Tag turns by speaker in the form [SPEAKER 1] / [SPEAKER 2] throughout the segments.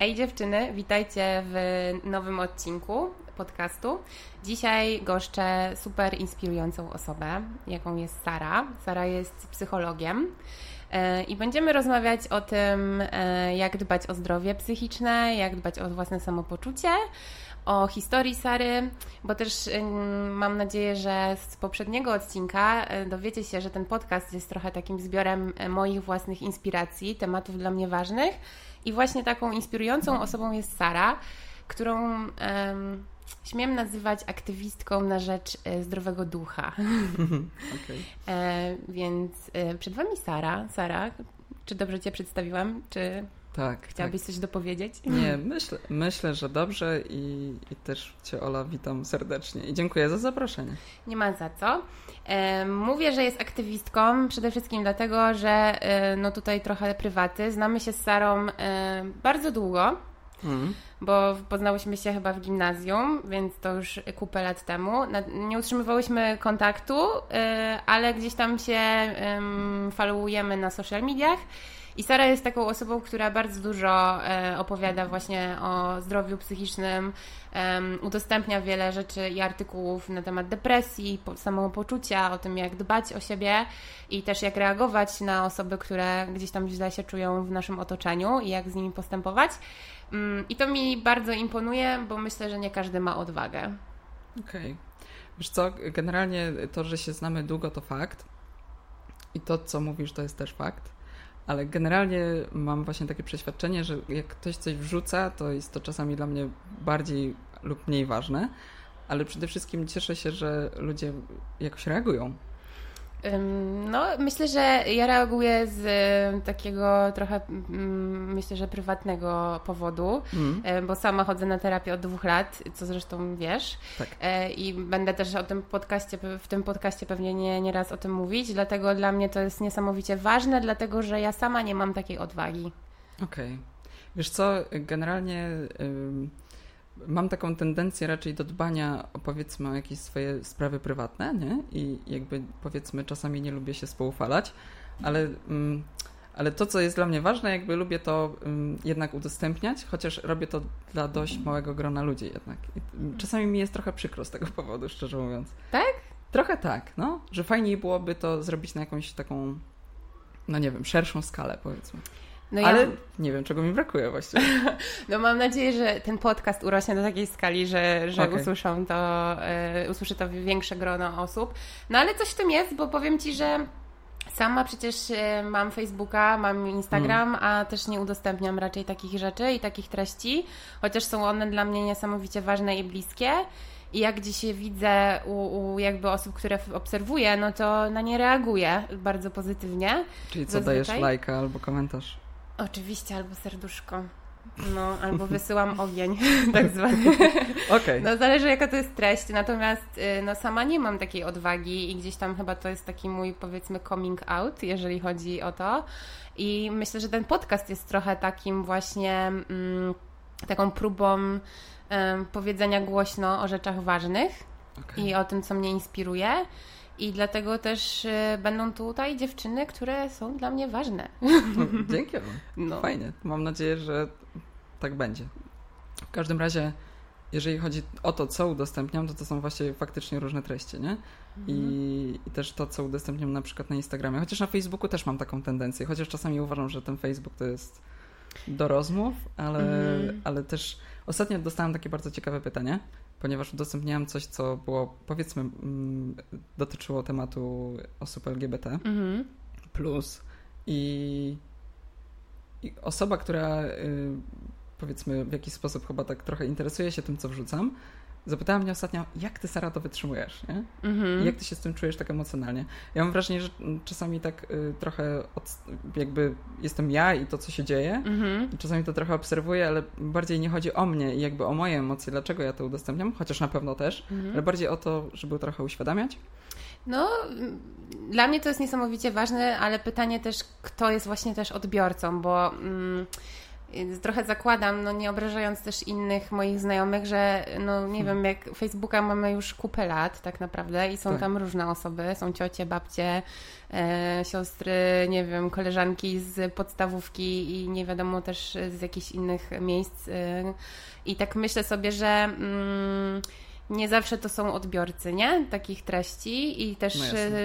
[SPEAKER 1] Ej dziewczyny, witajcie w nowym odcinku podcastu. Dzisiaj goszczę super inspirującą osobę, jaką jest Sara. Sara jest psychologiem. E, I będziemy rozmawiać o tym, e, jak dbać o zdrowie psychiczne, jak dbać o własne samopoczucie, o historii Sary, bo też mam nadzieję, że z poprzedniego odcinka e, dowiecie się, że ten podcast jest trochę takim zbiorem moich własnych inspiracji, tematów dla mnie ważnych. I właśnie taką inspirującą osobą jest Sara, którą um, śmiem nazywać aktywistką na rzecz e, zdrowego ducha. Okay. E, więc e, przed Wami Sara. Sara, czy dobrze Cię przedstawiłam? Czy tak. Chciałabyś tak. coś dopowiedzieć?
[SPEAKER 2] Nie, myślę, myślę że dobrze i, i też Cię, Ola, witam serdecznie i dziękuję za zaproszenie.
[SPEAKER 1] Nie ma za co. Mówię, że jest aktywistką przede wszystkim dlatego, że no tutaj trochę prywaty. Znamy się z Sarą bardzo długo. Mm. Bo poznałyśmy się chyba w gimnazjum, więc to już kupę lat temu. Nie utrzymywałyśmy kontaktu, ale gdzieś tam się followujemy na social mediach. I Sara jest taką osobą, która bardzo dużo e, opowiada właśnie o zdrowiu psychicznym, udostępnia wiele rzeczy i artykułów na temat depresji, samopoczucia, o tym jak dbać o siebie i też jak reagować na osoby, które gdzieś tam źle się czują w naszym otoczeniu i jak z nimi postępować. Mm, I to mi bardzo imponuje, bo myślę, że nie każdy ma odwagę.
[SPEAKER 2] Okej. Okay. Wiesz co, generalnie to, że się znamy długo, to fakt. I to, co mówisz, to jest też fakt ale generalnie mam właśnie takie przeświadczenie, że jak ktoś coś wrzuca, to jest to czasami dla mnie bardziej lub mniej ważne, ale przede wszystkim cieszę się, że ludzie jakoś reagują
[SPEAKER 1] no, myślę, że ja reaguję z takiego trochę, myślę, że prywatnego powodu, mm. bo sama chodzę na terapię od dwóch lat, co zresztą wiesz. Tak. E, I będę też o tym podcaście, w tym podcaście pewnie nie, nie raz o tym mówić, dlatego dla mnie to jest niesamowicie ważne, dlatego że ja sama nie mam takiej odwagi.
[SPEAKER 2] Okej. Okay. Wiesz co, generalnie mam taką tendencję raczej do dbania powiedzmy o jakieś swoje sprawy prywatne, nie? I jakby powiedzmy czasami nie lubię się spoufalać, ale, mm, ale to, co jest dla mnie ważne, jakby lubię to mm, jednak udostępniać, chociaż robię to dla dość małego grona ludzi jednak. I czasami mi jest trochę przykro z tego powodu, szczerze mówiąc.
[SPEAKER 1] Tak?
[SPEAKER 2] Trochę tak, no. Że fajniej byłoby to zrobić na jakąś taką, no nie wiem, szerszą skalę powiedzmy. No Ale ja... nie wiem, czego mi brakuje właściwie.
[SPEAKER 1] No mam nadzieję, że ten podcast urośnie do takiej skali, że, że okay. usłyszą to, y, usłyszy to większe grono osób. No ale coś w tym jest, bo powiem Ci, że Sama przecież e, mam Facebooka, mam Instagram, mm. a też nie udostępniam raczej takich rzeczy i takich treści, chociaż są one dla mnie niesamowicie ważne i bliskie. I jak dzisiaj widzę u, u, jakby osób, które obserwuję, no to na nie reaguję bardzo pozytywnie.
[SPEAKER 2] Czyli co, zazwyczaj. dajesz lajka albo komentarz?
[SPEAKER 1] Oczywiście, albo serduszko. No, albo wysyłam ogień, tak zwany.
[SPEAKER 2] Okay.
[SPEAKER 1] No, zależy jaka to jest treść, natomiast y, no, sama nie mam takiej odwagi i gdzieś tam chyba to jest taki mój, powiedzmy, coming out, jeżeli chodzi o to. I myślę, że ten podcast jest trochę takim właśnie, mm, taką próbą um, powiedzenia głośno o rzeczach ważnych okay. i o tym, co mnie inspiruje. I dlatego też y, będą tutaj dziewczyny, które są dla mnie ważne.
[SPEAKER 2] No, dzięki. No. Fajnie. Mam nadzieję, że tak będzie. W każdym razie, jeżeli chodzi o to, co udostępniam, to to są właśnie faktycznie różne treści, nie? I, mhm. I, też to, co udostępniam na przykład na Instagramie. Chociaż na Facebooku też mam taką tendencję, chociaż czasami uważam, że ten Facebook to jest do rozmów, ale, mhm. ale też ostatnio dostałam takie bardzo ciekawe pytanie ponieważ udostępniałam coś, co było, powiedzmy, mm, dotyczyło tematu osób LGBT. Mhm. Plus i, i, osoba, która y, powiedzmy w jakiś sposób chyba tak trochę interesuje się tym, co wrzucam, Zapytała mnie ostatnio, jak ty, Sara, to wytrzymujesz, nie? Mhm. Jak ty się z tym czujesz tak emocjonalnie? Ja mam wrażenie, że czasami tak y, trochę od, jakby jestem ja i to, co się dzieje. Mhm. Czasami to trochę obserwuję, ale bardziej nie chodzi o mnie i jakby o moje emocje, dlaczego ja to udostępniam, chociaż na pewno też, mhm. ale bardziej o to, żeby trochę uświadamiać.
[SPEAKER 1] No, dla mnie to jest niesamowicie ważne, ale pytanie też, kto jest właśnie też odbiorcą, bo... Mm, trochę zakładam, no nie obrażając też innych moich znajomych, że no nie hmm. wiem, jak Facebooka mamy już kupę lat tak naprawdę i są tak. tam różne osoby, są ciocie, babcie, e, siostry, nie wiem, koleżanki z podstawówki i nie wiadomo też z jakichś innych miejsc e, i tak myślę sobie, że mm, nie zawsze to są odbiorcy, nie? Takich treści i też no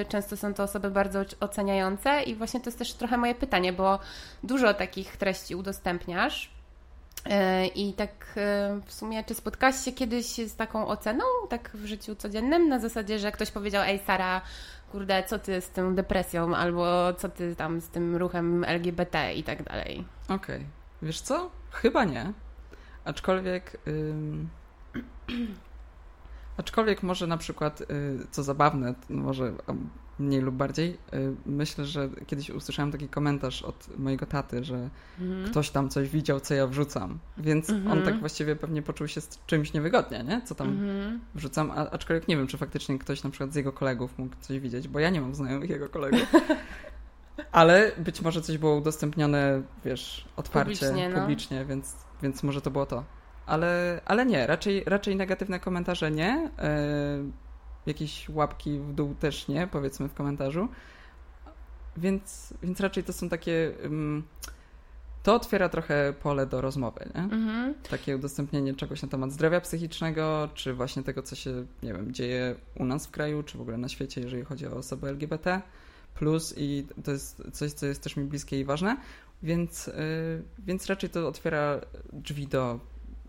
[SPEAKER 1] często są to osoby bardzo oceniające i właśnie to jest też trochę moje pytanie, bo dużo takich treści udostępniasz e, i tak e, w sumie, czy spotkałaś się kiedyś z taką oceną, tak w życiu codziennym, na zasadzie, że ktoś powiedział, ej Sara, kurde, co ty z tą depresją, albo co ty tam z tym ruchem LGBT i tak dalej.
[SPEAKER 2] Okej. Okay. Wiesz co? Chyba nie. Aczkolwiek... Ym... Aczkolwiek może na przykład, y, co zabawne, może mniej lub bardziej, y, myślę, że kiedyś usłyszałem taki komentarz od mojego taty, że mhm. ktoś tam coś widział, co ja wrzucam. Więc mhm. on tak właściwie pewnie poczuł się z czymś niewygodnie, nie? Co tam mhm. wrzucam, A, aczkolwiek nie wiem, czy faktycznie ktoś na przykład z jego kolegów mógł coś widzieć, bo ja nie mam znajomych jego kolegów. Ale być może coś było udostępnione, wiesz, otwarcie, publicznie, no. publicznie więc, więc może to było to ale, ale nie, raczej, raczej negatywne komentarze nie. Yy, jakieś łapki w dół też nie, powiedzmy w komentarzu. Więc, więc raczej to są takie. Yy, to otwiera trochę pole do rozmowy, nie? Mhm. Takie udostępnienie czegoś na temat zdrowia psychicznego, czy właśnie tego, co się, nie wiem, dzieje u nas w kraju, czy w ogóle na świecie, jeżeli chodzi o osoby LGBT. Plus i to jest coś, co jest też mi bliskie i ważne, więc, yy, więc raczej to otwiera drzwi do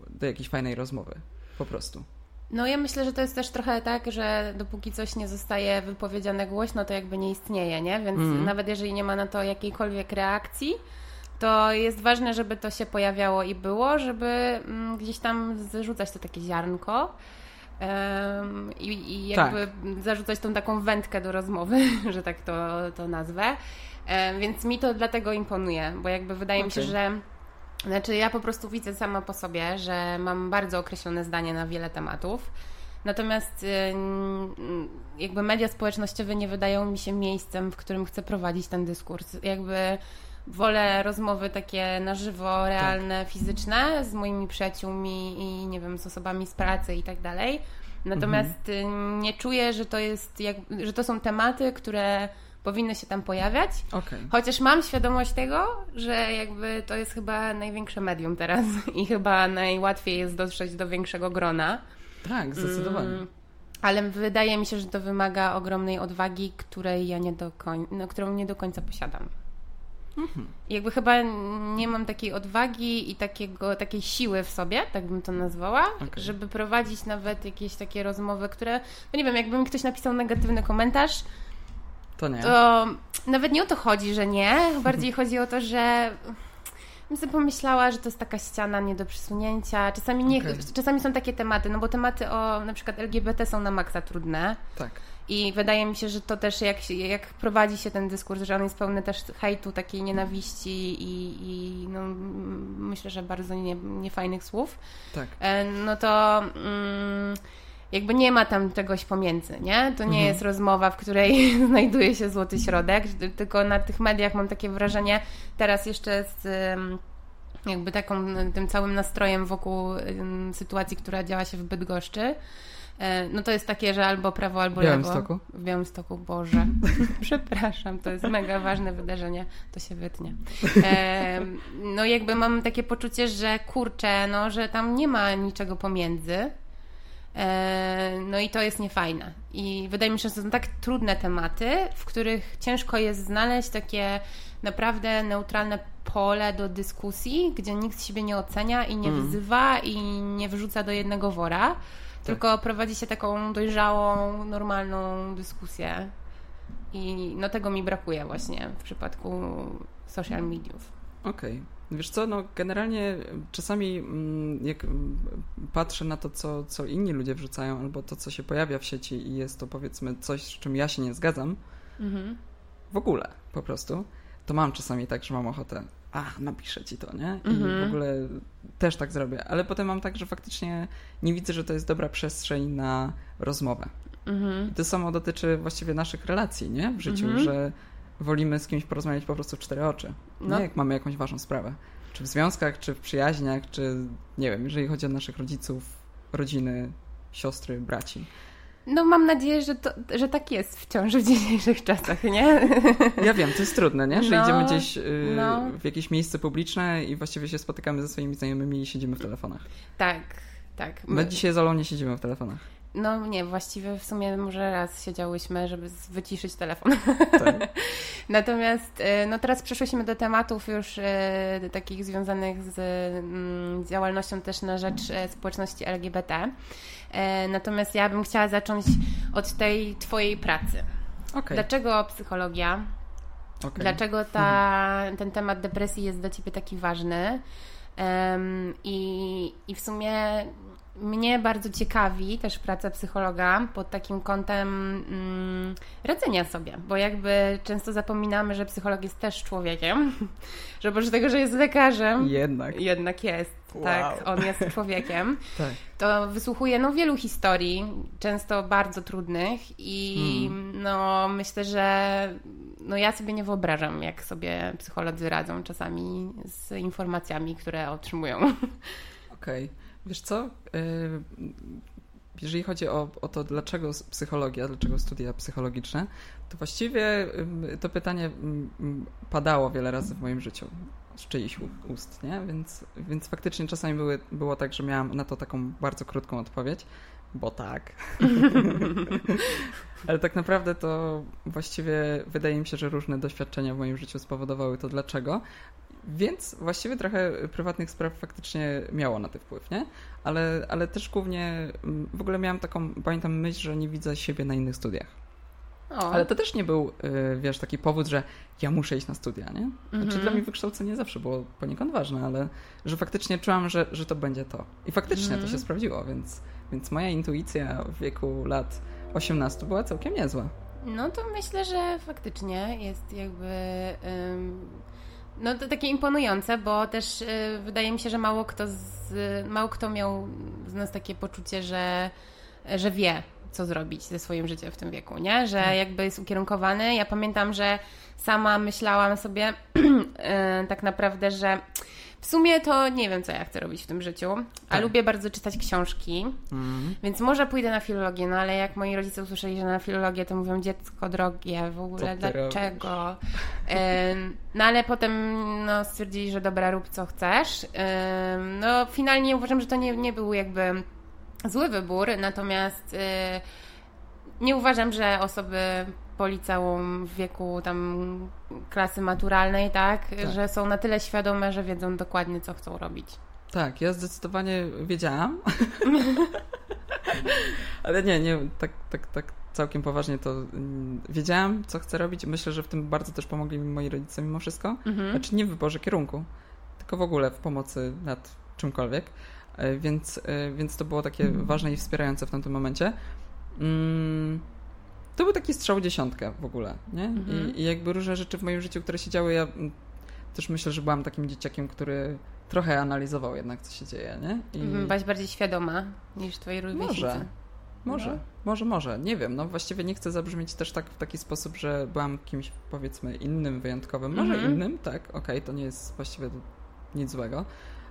[SPEAKER 2] do jakiejś fajnej rozmowy. Po prostu.
[SPEAKER 1] No ja myślę, że to jest też trochę tak, że dopóki coś nie zostaje wypowiedziane głośno, to jakby nie istnieje, nie? Więc mm. nawet jeżeli nie ma na to jakiejkolwiek reakcji, to jest ważne, żeby to się pojawiało i było, żeby mm, gdzieś tam zarzucać to takie ziarnko. Um, i, i, jakby tak. zarzucać tą taką wędkę do rozmowy, że tak to, to nazwę. Um, więc mi to dlatego imponuje, bo jakby wydaje okay. mi się, że znaczy, ja po prostu widzę sama po sobie, że mam bardzo określone zdanie na wiele tematów. Natomiast y, jakby media społecznościowe nie wydają mi się miejscem, w którym chcę prowadzić ten dyskurs. Jakby wolę rozmowy takie na żywo, realne, tak. fizyczne z moimi przyjaciółmi i nie wiem, z osobami z pracy i tak dalej. Natomiast mhm. nie czuję, że to jest, jak, że to są tematy, które powinny się tam pojawiać. Okay. Chociaż mam świadomość tego, że jakby to jest chyba największe medium teraz i chyba najłatwiej jest dotrzeć do większego grona.
[SPEAKER 2] Tak, zdecydowanie. Mm,
[SPEAKER 1] ale wydaje mi się, że to wymaga ogromnej odwagi, której ja nie do koń- no, którą nie do końca posiadam. Mhm. Jakby chyba nie mam takiej odwagi i takiego, takiej siły w sobie, tak bym to nazwała, okay. żeby prowadzić nawet jakieś takie rozmowy, które, no nie wiem, jakby mi ktoś napisał negatywny komentarz,
[SPEAKER 2] to nie.
[SPEAKER 1] To nawet nie o to chodzi, że nie. Bardziej chodzi o to, że bym sobie pomyślała, że to jest taka ściana nie do przesunięcia. Czasami, nie, okay. czasami są takie tematy, no bo tematy o na przykład LGBT są na maksa trudne.
[SPEAKER 2] Tak.
[SPEAKER 1] I wydaje mi się, że to też jak, jak prowadzi się ten dyskurs, że on jest pełny też hejtu, takiej nienawiści i, i no, myślę, że bardzo nie, niefajnych słów.
[SPEAKER 2] Tak.
[SPEAKER 1] E, no to... Mm, jakby nie ma tam czegoś pomiędzy, nie? To nie mhm. jest rozmowa, w której znajduje się złoty środek, tylko na tych mediach mam takie wrażenie, teraz jeszcze z jakby taką, tym całym nastrojem wokół sytuacji, która działa się w Bydgoszczy, e, no to jest takie, że albo prawo, albo
[SPEAKER 2] w Białymstoku?
[SPEAKER 1] lewo. W Białymstoku, Boże. Przepraszam, to jest mega ważne wydarzenie, to się wytnie. no jakby mam takie poczucie, że kurczę, no, że tam nie ma niczego pomiędzy, E, no i to jest niefajne. I wydaje mi się, że to są tak trudne tematy, w których ciężko jest znaleźć takie naprawdę neutralne pole do dyskusji, gdzie nikt siebie nie ocenia i nie mm. wzywa i nie wrzuca do jednego wora, tak. tylko prowadzi się taką dojrzałą, normalną dyskusję. I no tego mi brakuje właśnie w przypadku social mediów.
[SPEAKER 2] Okej. Okay. Wiesz co, no generalnie czasami mm, jak patrzę na to, co, co inni ludzie wrzucają, albo to, co się pojawia w sieci i jest to powiedzmy coś, z czym ja się nie zgadzam, mhm. w ogóle po prostu, to mam czasami tak, że mam ochotę, a napiszę ci to, nie? I mhm. w ogóle też tak zrobię, ale potem mam tak, że faktycznie nie widzę, że to jest dobra przestrzeń na rozmowę. Mhm. I to samo dotyczy właściwie naszych relacji, nie? W życiu, że wolimy z kimś porozmawiać po prostu w cztery oczy. No. Nie jak mamy jakąś ważną sprawę. czy w związkach, czy w przyjaźniach, czy nie wiem, jeżeli chodzi o naszych rodziców, rodziny, siostry, braci.
[SPEAKER 1] No mam nadzieję, że, to, że tak jest wciąż w dzisiejszych czasach, nie?
[SPEAKER 2] Ja wiem, to jest trudne, nie? Że no, idziemy gdzieś yy, no. w jakieś miejsce publiczne i właściwie się spotykamy ze swoimi znajomymi i siedzimy w telefonach.
[SPEAKER 1] Tak, tak.
[SPEAKER 2] My, My dzisiaj z Olą nie siedzimy w telefonach.
[SPEAKER 1] No nie, właściwie w sumie może raz siedziałyśmy, żeby wyciszyć telefon. Tak. Natomiast y, no teraz przeszłyśmy do tematów już y, takich związanych z mm, działalnością też na rzecz y, społeczności LGBT. Natomiast ja bym chciała zacząć od tej Twojej pracy. Okay. Dlaczego psychologia? Okay. Dlaczego ta, ten temat depresji jest dla Ciebie taki ważny? Um, i, I w sumie mnie bardzo ciekawi też praca psychologa pod takim kątem mm, radzenia sobie, bo jakby często zapominamy, że psycholog jest też człowiekiem, że oprócz tego, że jest lekarzem,
[SPEAKER 2] jednak,
[SPEAKER 1] jednak jest, wow. tak, on jest człowiekiem, tak. to wysłuchuje no, wielu historii, często bardzo trudnych i hmm. no myślę, że no, ja sobie nie wyobrażam, jak sobie psycholodzy radzą czasami z informacjami, które otrzymują.
[SPEAKER 2] Okej. Okay. Wiesz co? Y, jeżeli chodzi o, o to, dlaczego psychologia, dlaczego studia psychologiczne, to właściwie to pytanie padało wiele razy w moim życiu z czyichś ust, nie? Więc, więc faktycznie czasami były, było tak, że miałam na to taką bardzo krótką odpowiedź, bo tak. Ale tak naprawdę to właściwie wydaje mi się, że różne doświadczenia w moim życiu spowodowały to dlaczego. Więc właściwie trochę prywatnych spraw faktycznie miało na to wpływ, nie? Ale, ale też głównie mm, w ogóle miałam taką, pamiętam myśl, że nie widzę siebie na innych studiach. O. Ale to też nie był, y, wiesz, taki powód, że ja muszę iść na studia, nie? Znaczy mm -hmm. dla mnie wykształcenie zawsze było poniekąd ważne, ale że faktycznie czułam, że, że to będzie to. I faktycznie mm -hmm. to mhm. się sprawdziło, więc, więc moja intuicja w wieku lat 18 była całkiem niezła.
[SPEAKER 1] No to myślę, że faktycznie jest jakby... No to takie imponujące, bo też y, wydaje mi się, że mało kto, z, mało kto miał z nas takie poczucie, że, że wie, co zrobić ze swoim życiem w tym wieku, nie? Że tak. jakby jest ukierunkowany. Ja pamiętam, że sama myślałam sobie y, tak naprawdę, że w sumie to nie wiem, co ja chcę robić w tym życiu, a tak. lubię bardzo czytać książki, mm. więc może pójdę na filologię, no ale jak moi rodzice usłyszeli, że na filologię, to mówią dziecko drogie, w ogóle dlaczego? no ale potem no, stwierdzili, że dobra, rób co chcesz. no finalnie uważam, że to nie, nie był jakby zły wybór, natomiast y, nie uważam, że osoby po liceum w wieku tam klasy maturalnej, tak, tak, że są na tyle świadome, że wiedzą dokładnie, co chcą robić.
[SPEAKER 2] Tak, ja zdecydowanie wiedziałam. Ale nie, nie, tak, tak, tak całkiem poważnie to mm, wiedziałam, co chcę robić. Myślę, że w tym bardzo też pomogli mi moi rodzice mimo wszystko. Mhm. Znaczy nie w wyborze kierunku, tylko w ogóle w pomocy nad czymkolwiek. E, więc, e, więc to było takie mhm. ważne i wspierające w tamtym momencie. Mm to był taki strzał dziesiątka w ogóle, nie? Mhm. I, I, jakby różne rzeczy w moim życiu, które się działy, ja mm, też myślę, że byłam takim dzieciakiem, który trochę analizował jednak, co się dzieje, nie?
[SPEAKER 1] I... Mhm, byłaś bardziej świadoma niż twoi rówieśnicy.
[SPEAKER 2] Może. Może, no. może, może, nie wiem. No właściwie nie chcę zabrzmieć też tak w taki sposób, że byłam kimś powiedzmy innym, wyjątkowym. Może mhm. innym, tak, okej, okay, to nie jest właściwie nic złego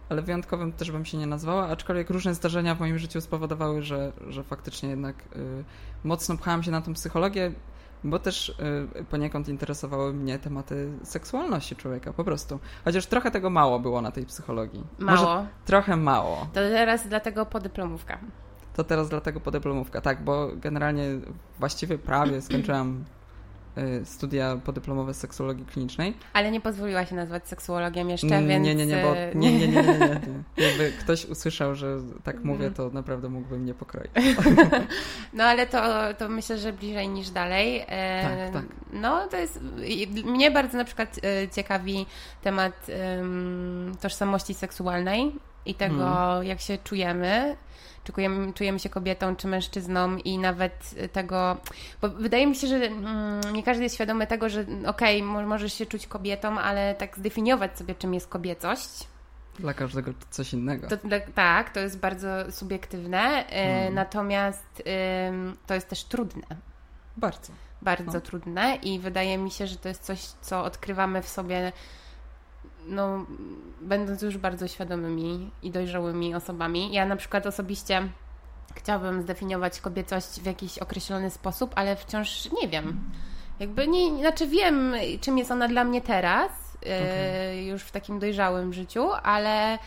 [SPEAKER 2] ale wyjątkowym też bym się nie nazwała, aczkolwiek różne zdarzenia w moim życiu spowodowały, że, że faktycznie jednak y, mocno pchałam się na tą psychologię, bo też y, poniekąd interesowały mnie tematy seksualności człowieka, po prostu. Chociaż trochę tego mało było na tej psychologii.
[SPEAKER 1] Mało? Może
[SPEAKER 2] trochę mało.
[SPEAKER 1] To teraz dlatego podyplomówka.
[SPEAKER 2] To teraz dlatego podyplomówka, tak, bo generalnie właściwie prawie skończyłam studia podyplomowe z seksuologii klinicznej.
[SPEAKER 1] Ale nie pozwoliła się nazwać seksuologiem jeszcze, nie, więc...
[SPEAKER 2] Nie, nie, nie, bo nie, nie, nie, nie, nie, nie. Jakby ktoś usłyszał, że tak mówię, to naprawdę mógłby mnie pokroić.
[SPEAKER 1] No ale to, to myślę, że bliżej niż dalej.
[SPEAKER 2] E, tak, tak.
[SPEAKER 1] No to jest... Mnie bardzo na przykład ciekawi temat um, tożsamości seksualnej i tego, hmm. jak się czujemy czy czujemy, czujemy się kobietą, czy mężczyzną i nawet tego, bo wydaje mi się, że mm, nie każdy jest świadomy tego, że okej, okay, możesz się czuć kobietą, ale tak zdefiniować sobie, czym jest kobiecość.
[SPEAKER 2] Dla każdego coś innego.
[SPEAKER 1] To, tak, to jest bardzo subiektywne, hmm. natomiast to jest też trudne.
[SPEAKER 2] Bardzo.
[SPEAKER 1] Bardzo no. trudne i wydaje mi się, że to jest coś, co odkrywamy w sobie no, będąc już bardzo świadomymi i dojrzałymi osobami. Ja na przykład osobiście chciałabym zdefiniować kobiecość w jakiś określony sposób, ale wciąż nie wiem. Jakby nie, znaczy wiem, czym jest ona dla mnie teraz, e, okay. już w takim dojrzałym życiu, ale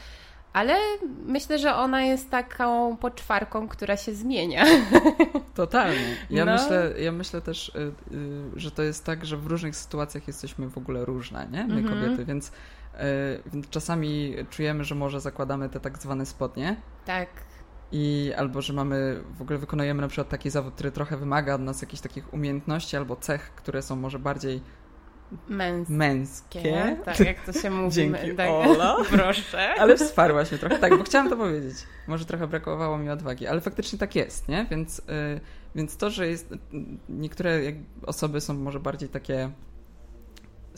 [SPEAKER 1] ale myślę, że ona jest taką poczwarką, która się zmienia.
[SPEAKER 2] Totalnie. Ja, no. myślę, ja myślę też, y, y, że to jest tak, że w różnych sytuacjach jesteśmy w ogóle różne, nie? My mhm. kobiety, więc y, czasami czujemy, że może zakładamy te tak zwane spodnie.
[SPEAKER 1] Tak.
[SPEAKER 2] I albo, że mamy, w ogóle wykonujemy na przykład taki zawód, który trochę wymaga od nas jakichś takich umiejętności albo cech, które są może bardziej
[SPEAKER 1] Męskie.
[SPEAKER 2] Męskie.
[SPEAKER 1] Tak, jak to się mówi.
[SPEAKER 2] Dzięki,
[SPEAKER 1] tak.
[SPEAKER 2] Ola.
[SPEAKER 1] Proszę.
[SPEAKER 2] Ale wsparłaś mnie trochę. Tak, bo chciałam to powiedzieć. Może trochę brakowało mi odwagi, ale faktycznie tak jest, nie? Więc, yy, więc to, że jest... Niektóre osoby są może bardziej takie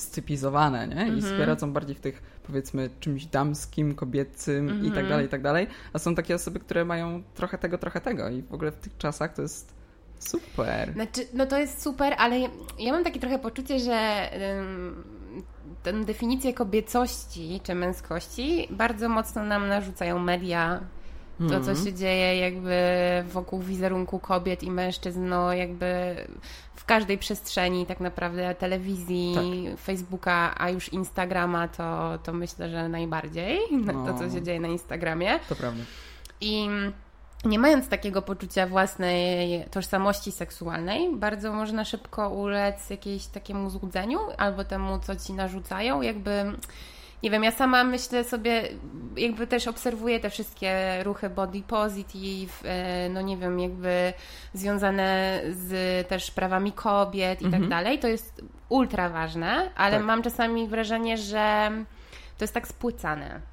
[SPEAKER 2] scypizowane, nie? I mm -hmm. bardziej w tych, powiedzmy, czymś damskim, kobiecym mm -hmm. i tak mhm. dalej, i tak dalej. A są takie osoby, które mają trochę tego, trochę tego. I w ogóle w tych czasach to jest Super.
[SPEAKER 1] Znaczy, no to jest super, ale ja, ja mam takie trochę poczucie, że um, tę definicję kobiecości czy męskości bardzo mocno nam narzucają media. To, co mhm. się dzieje jakby wokół wizerunku kobiet i mężczyzn, no jakby w każdej przestrzeni tak naprawdę telewizji, tak. Facebooka, a już Instagrama, to, to myślę, że najbardziej no. to, co się dzieje na Instagramie.
[SPEAKER 2] To prawda.
[SPEAKER 1] I nie mając takiego poczucia własnej tożsamości seksualnej, bardzo można szybko ulec jakiemuś takiemu złudzeniu albo temu, co ci narzucają, jakby nie wiem, ja sama myślę sobie, jakby też obserwuję te wszystkie ruchy body positive, e, no nie wiem, jakby związane z też prawami kobiet i tak mhm. tak dalej. To jest ultra ważne, ale tak. mam czasami wrażenie, że to jest tak spłycane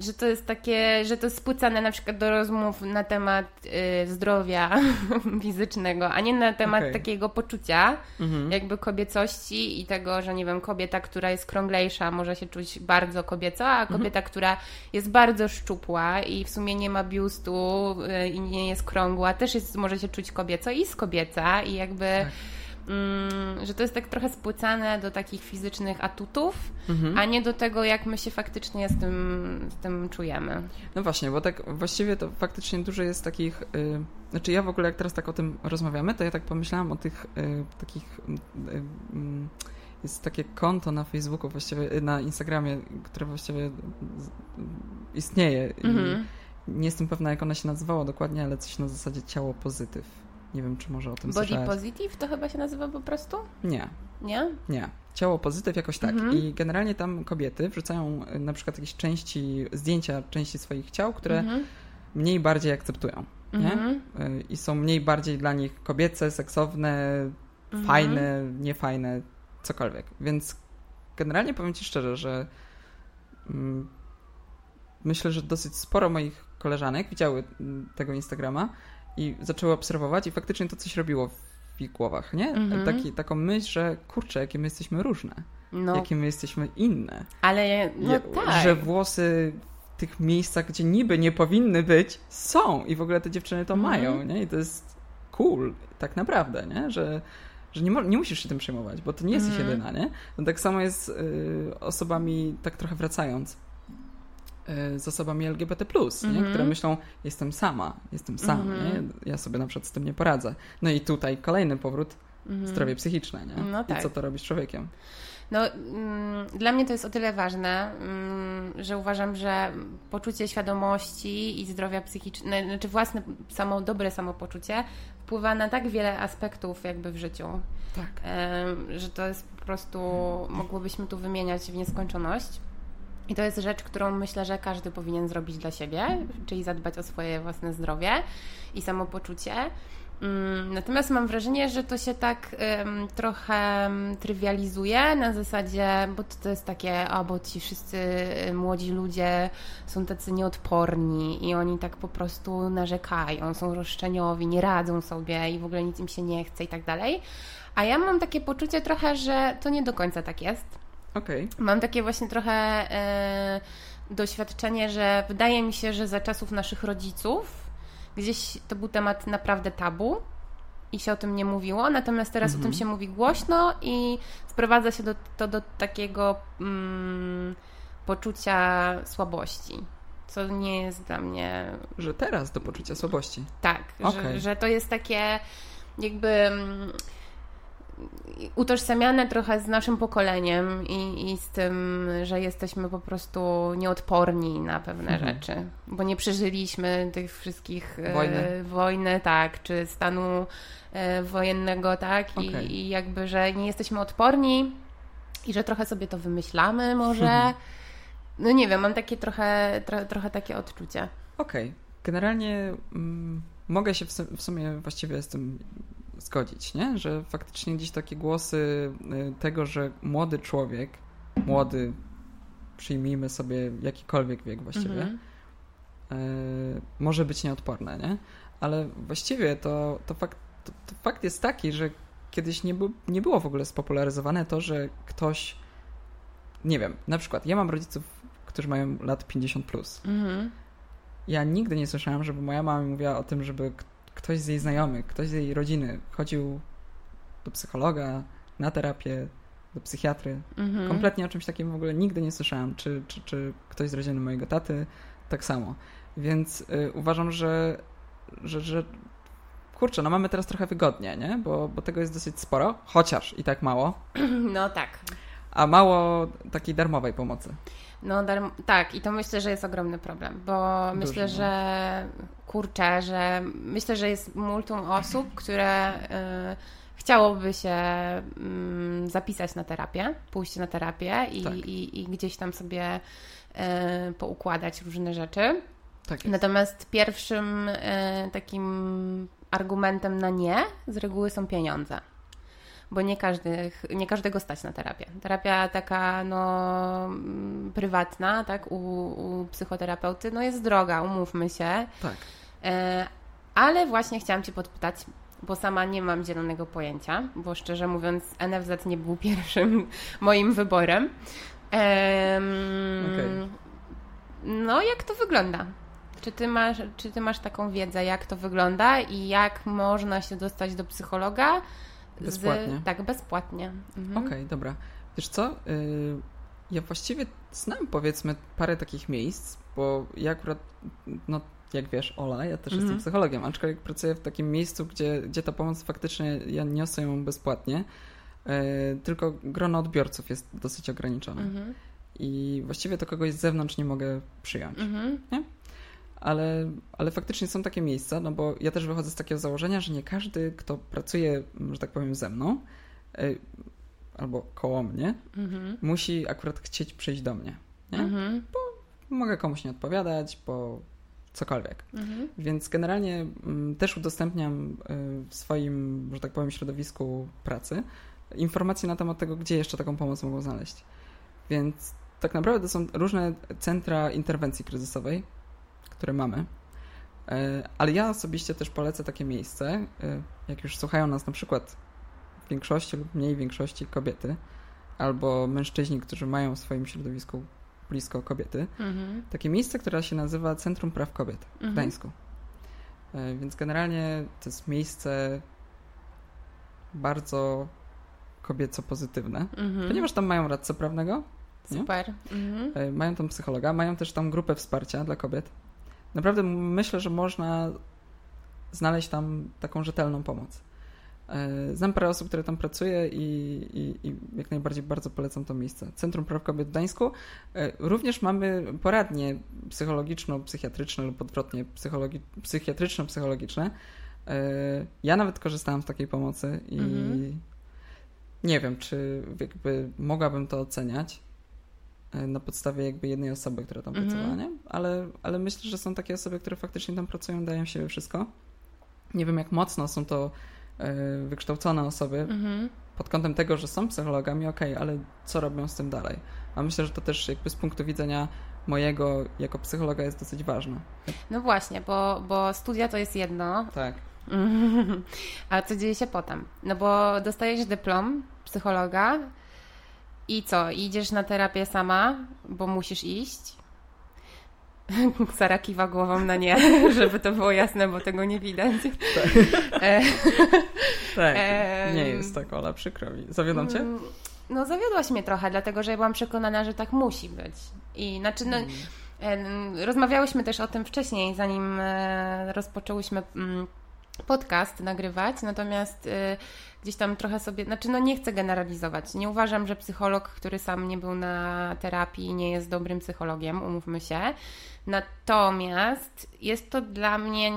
[SPEAKER 1] że to jest takie, że to jest spłycane na przykład do rozmów na temat y, zdrowia fizycznego, a nie na temat okay. takiego poczucia mhm. jakby kobiecości i tego, że nie wiem, kobieta, która jest krąglejsza może się czuć bardzo kobieco, a mhm. kobieta, mhm. która jest bardzo szczupła i w sumie nie ma biustu y, i nie jest krągła, też jest, może się czuć kobieco i jest kobieca i jakby... Tak że to jest tak trochę spłycane do takich fizycznych atutów, mhm. a nie do tego, jak my się faktycznie z tym, z tym czujemy.
[SPEAKER 2] No właśnie, bo tak właściwie to faktycznie dużo jest takich. Yy, znaczy, ja w ogóle, jak teraz tak o tym rozmawiamy, to ja tak pomyślałam o tych yy, takich. Yy, jest takie konto na Facebooku, właściwie y, na Instagramie, które właściwie istnieje. Mhm. Nie jestem pewna, jak ona się nazywała dokładnie, ale coś na zasadzie ciało pozytyw. Nie wiem, czy może o tym
[SPEAKER 1] Body słyszałeś. Positive to chyba się nazywa po prostu?
[SPEAKER 2] Nie.
[SPEAKER 1] Nie?
[SPEAKER 2] Nie. Ciało pozytyw jakoś tak. Mhm. I generalnie tam kobiety wrzucają y, na przykład jakieś części, zdjęcia części swoich ciał, które mhm. mniej bardziej akceptują. Nie? Mhm. Y, I są mniej bardziej dla nich kobiece, seksowne, mhm. fajne, niefajne, cokolwiek. Więc generalnie powiem Ci szczerze, że mm, myślę, że dosyć sporo moich koleżanek widziały mm, tego Instagrama i zaczęły obserwować i faktycznie to coś robiło w ich głowach, nie? Mhm. Taki, taką myśl, że kurczę, jakie my jesteśmy różne. No. Jakie my jesteśmy inne.
[SPEAKER 1] Ale no tak.
[SPEAKER 2] Że włosy w tych miejscach, gdzie niby nie powinny być, są i w ogóle te dziewczyny to mhm. mają, nie? I to jest cool, tak naprawdę, nie? Że, że nie, nie musisz się tym przejmować, bo to nie jesteś mhm. jedyna, nie? No tak samo jest y, osobami, tak trochę wracając, z osobami LGBT, które myślą, jestem sama, jestem sam, mm -hmm. nie? ja sobie na przykład z tym nie poradzę. No i tutaj kolejny powrót, mm -hmm. zdrowie psychiczne, nie? No tak. I co to robi z człowiekiem?
[SPEAKER 1] No, mm, dla mnie to jest o tyle ważne, mm, że uważam, że poczucie świadomości i zdrowia psychicznego, znaczy własne samo, dobre samopoczucie wpływa na tak wiele aspektów jakby w życiu.
[SPEAKER 2] Tak.
[SPEAKER 1] że to jest po prostu, mogłobyśmy tu wymieniać w nieskończoność. I to jest rzecz, którą myślę, że każdy powinien zrobić dla siebie, czyli zadbać o swoje własne zdrowie i samopoczucie. Mm, natomiast mam wrażenie, że to się tak um, trochę trywializuje na zasadzie, bo to, to jest takie, o, bo ci wszyscy młodzi ludzie są tacy nieodporni i oni tak po prostu narzekają, są roszczeniowi, nie radzą sobie i w ogóle nic im się nie chce i tak dalej. A ja mam takie poczucie trochę, że to nie do końca tak jest
[SPEAKER 2] Okay.
[SPEAKER 1] Mam takie właśnie trochę e, doświadczenie, że wydaje mi się, że za czasów naszych rodziców gdzieś to był temat naprawdę tabu. i się o tym nie mówiło, natomiast teraz mhm. o tym mhm. się mówi głośno i sprowadza się do, to do takiego mm, poczucia słabości. Co nie jest dla mnie.
[SPEAKER 2] Że teraz do poczucia słabości.
[SPEAKER 1] Tak, okay. że, że to jest takie jakby mm, utożsamiane trochę z naszym pokoleniem i, i z tym, że jesteśmy po prostu nieodporni na pewne mhm. rzeczy, bo nie przeżyliśmy tych wszystkich e, wojny, e, wojny tak, czy stanu e, wojennego, tak, okay. I, i jakby, że nie jesteśmy odporni i że trochę sobie to wymyślamy może. Mhm. No nie wiem, mam takie trochę, tro, trochę takie odczucie.
[SPEAKER 2] Okej. Okay. Generalnie mm, mogę się w sumie właściwie z tym zgodzić, nie? że faktycznie gdzieś takie głosy y, tego, że młody człowiek, młody, przyjmijmy sobie jakikolwiek wiek właściwie, mhm. y, może być nieodporne, nie? ale właściwie to, to, fakt, to, to fakt jest taki, że kiedyś nie, bu, nie było w ogóle spopularyzowane to, że ktoś, nie wiem, na przykład ja mam rodziców, którzy mają lat 50 plus. Mhm. Ja nigdy nie słyszałam, żeby moja mama mówiła o tym, żeby ktoś z jej znajomych, ktoś z jej rodziny chodził do psychologa, na terapię, do psychiatry. Mhm. Kompletnie o czymś takim w ogóle nigdy nie słyszałam. Czy, czy, czy ktoś z rodziny mojego taty tak samo. Więc y, uważam, że, że, że kurczę, no mamy teraz trochę wygodnie, nie? Bo, bo tego jest dosyć sporo, chociaż i tak mało.
[SPEAKER 1] No tak.
[SPEAKER 2] A mało takiej darmowej pomocy.
[SPEAKER 1] No darm- tak, i to myślę, że jest ogromny problem, bo Duży, myślę, no. że kurczę, że myślę, że jest multum osób, które y, chciałoby się y, zapisać na terapię, pójść na terapię i, tak. i, i gdzieś tam sobie y, poukładać różne rzeczy. Tak Natomiast pierwszym y, takim argumentem na nie z reguły są pieniądze bo nie, każdy, nie każdego stać na terapię. Terapia taka no, mm, prywatna, tak, u, u psychoterapeuty, no jest droga, umówmy się. Tak. E, ale właśnie chciałam Cię podpytać, bo sama nie mam zielonego pojęcia, bo szczerze mówiąc NFZ nie był pierwszym moim wyborem. okay. No, jak to wygląda? Czy ty, masz, czy ty masz taką wiedzę, jak to wygląda i jak można się dostać do psychologa?
[SPEAKER 2] Bezpłatnie?
[SPEAKER 1] Z, tak, bezpłatnie.
[SPEAKER 2] Mhm. Okej, okay, dobra. Wiesz co? Y, ja właściwie znam powiedzmy parę takich miejsc, bo ja akurat, no jak wiesz, Ola, ja też mhm. jestem psychologiem, aczkolwiek pracuję w takim miejscu, gdzie, gdzie ta pomoc faktycznie, ja niosę ją bezpłatnie, y, tylko grono odbiorców jest dosyć ograniczone. Mhm. I właściwie to kogoś z zewnątrz nie mogę przyjąć. Mhm. Nie? ale, ale faktycznie są takie miejsca, no bo ja też wychodzę z takiego założenia, że nie każdy, kto pracuje, że tak powiem, ze mną y, albo koło mnie, mhm. musi akurat chcieć przyjść do mnie. Nie? Mhm. Bo mogę komuś nie odpowiadać, bo cokolwiek. Mhm. Więc generalnie mm, też udostępniam y, w swoim, że tak powiem, środowisku pracy informacje na temat tego, gdzie jeszcze taką pomoc mogą znaleźć. Więc tak naprawdę to są różne centra interwencji kryzysowej, które mamy. E, ale ja osobiście też polecę takie miejsce, e, jak już słuchają nas na przykład w większości lub mniej większości kobiety, albo mężczyźni, którzy mają w swoim środowisku blisko kobiety. Mhm. Takie miejsce, które się nazywa Centrum Praw Kobiet w mhm. Gdańsku. E, więc generalnie to jest miejsce bardzo kobieco pozytywne, mhm. ponieważ tam mają radcę prawnego.
[SPEAKER 1] Super.
[SPEAKER 2] Mhm. Mają tam psychologa, mają też tam grupę wsparcia dla kobiet naprawdę myślę, że można znaleźć tam taką rzetelną pomoc. E, znam parę osób, które tam pracuje i, i, i, jak najbardziej bardzo polecam to miejsce. Centrum Praw Kobiet w Gdańsku. E, również mamy poradnie psychologiczno-psychiatryczne lub odwrotnie psychologi- psychiatryczno-psychologiczne. E, ja nawet korzystałam z takiej pomocy i mhm. nie wiem, czy jakby mogłabym to oceniać. Na podstawie jakby jednej osoby, która tam -hmm. pracowała, nie? Ale, ale myślę, że są takie osoby, które faktycznie tam pracują, dają siebie wszystko. Nie wiem, jak mocno są to wykształcone osoby -hmm. pod kątem tego, że są psychologami, okej, okay, ale co robią z tym dalej? A myślę, że to też jakby z punktu widzenia mojego jako psychologa jest dosyć ważne.
[SPEAKER 1] No właśnie, bo, bo studia to jest jedno.
[SPEAKER 2] Tak.
[SPEAKER 1] A co dzieje się potem? No bo dostajesz dyplom psychologa, i co? Idziesz na terapię sama, bo musisz iść? Sara kiwa głową na nie, żeby to było jasne, bo tego nie widać. Tak,
[SPEAKER 2] e, tak. nie jest tak, Ola, przykro mi. Zawiodłam cię? Mm,
[SPEAKER 1] no zawiodłaś mnie trochę, dlatego że ja byłam przekonana, że tak musi być. I znaczy, no, mm. rozmawiałyśmy też o tym wcześniej, zanim e, rozpoczęłyśmy mm, podcast nagrywać, natomiast y, gdzieś tam trochę sobie, znaczy no nie chcę generalizować. Nie uważam, że psycholog, który sam nie był na terapii, nie jest dobrym psychologiem, umówmy się. Natomiast jest to dla mnie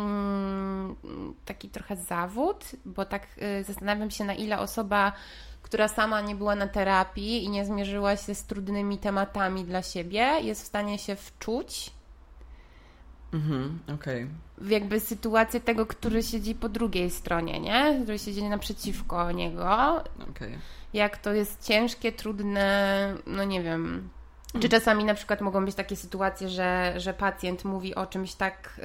[SPEAKER 1] taki trochę zawód, bo tak y, zastanawiam się, na ile osoba, która sama nie była na terapii i nie zmierzyła się z trudnymi tematami dla siebie, jest w stanie się wczuć
[SPEAKER 2] Mhm, okej.
[SPEAKER 1] Okay. Jakby sytuację tego, który siedzi po drugiej stronie, nie? Który siedzi naprzeciwko niego. Okay. Jak to jest ciężkie, trudne, no nie wiem. Czy czasami na przykład mogą być takie sytuacje, że, że pacjent mówi o czymś tak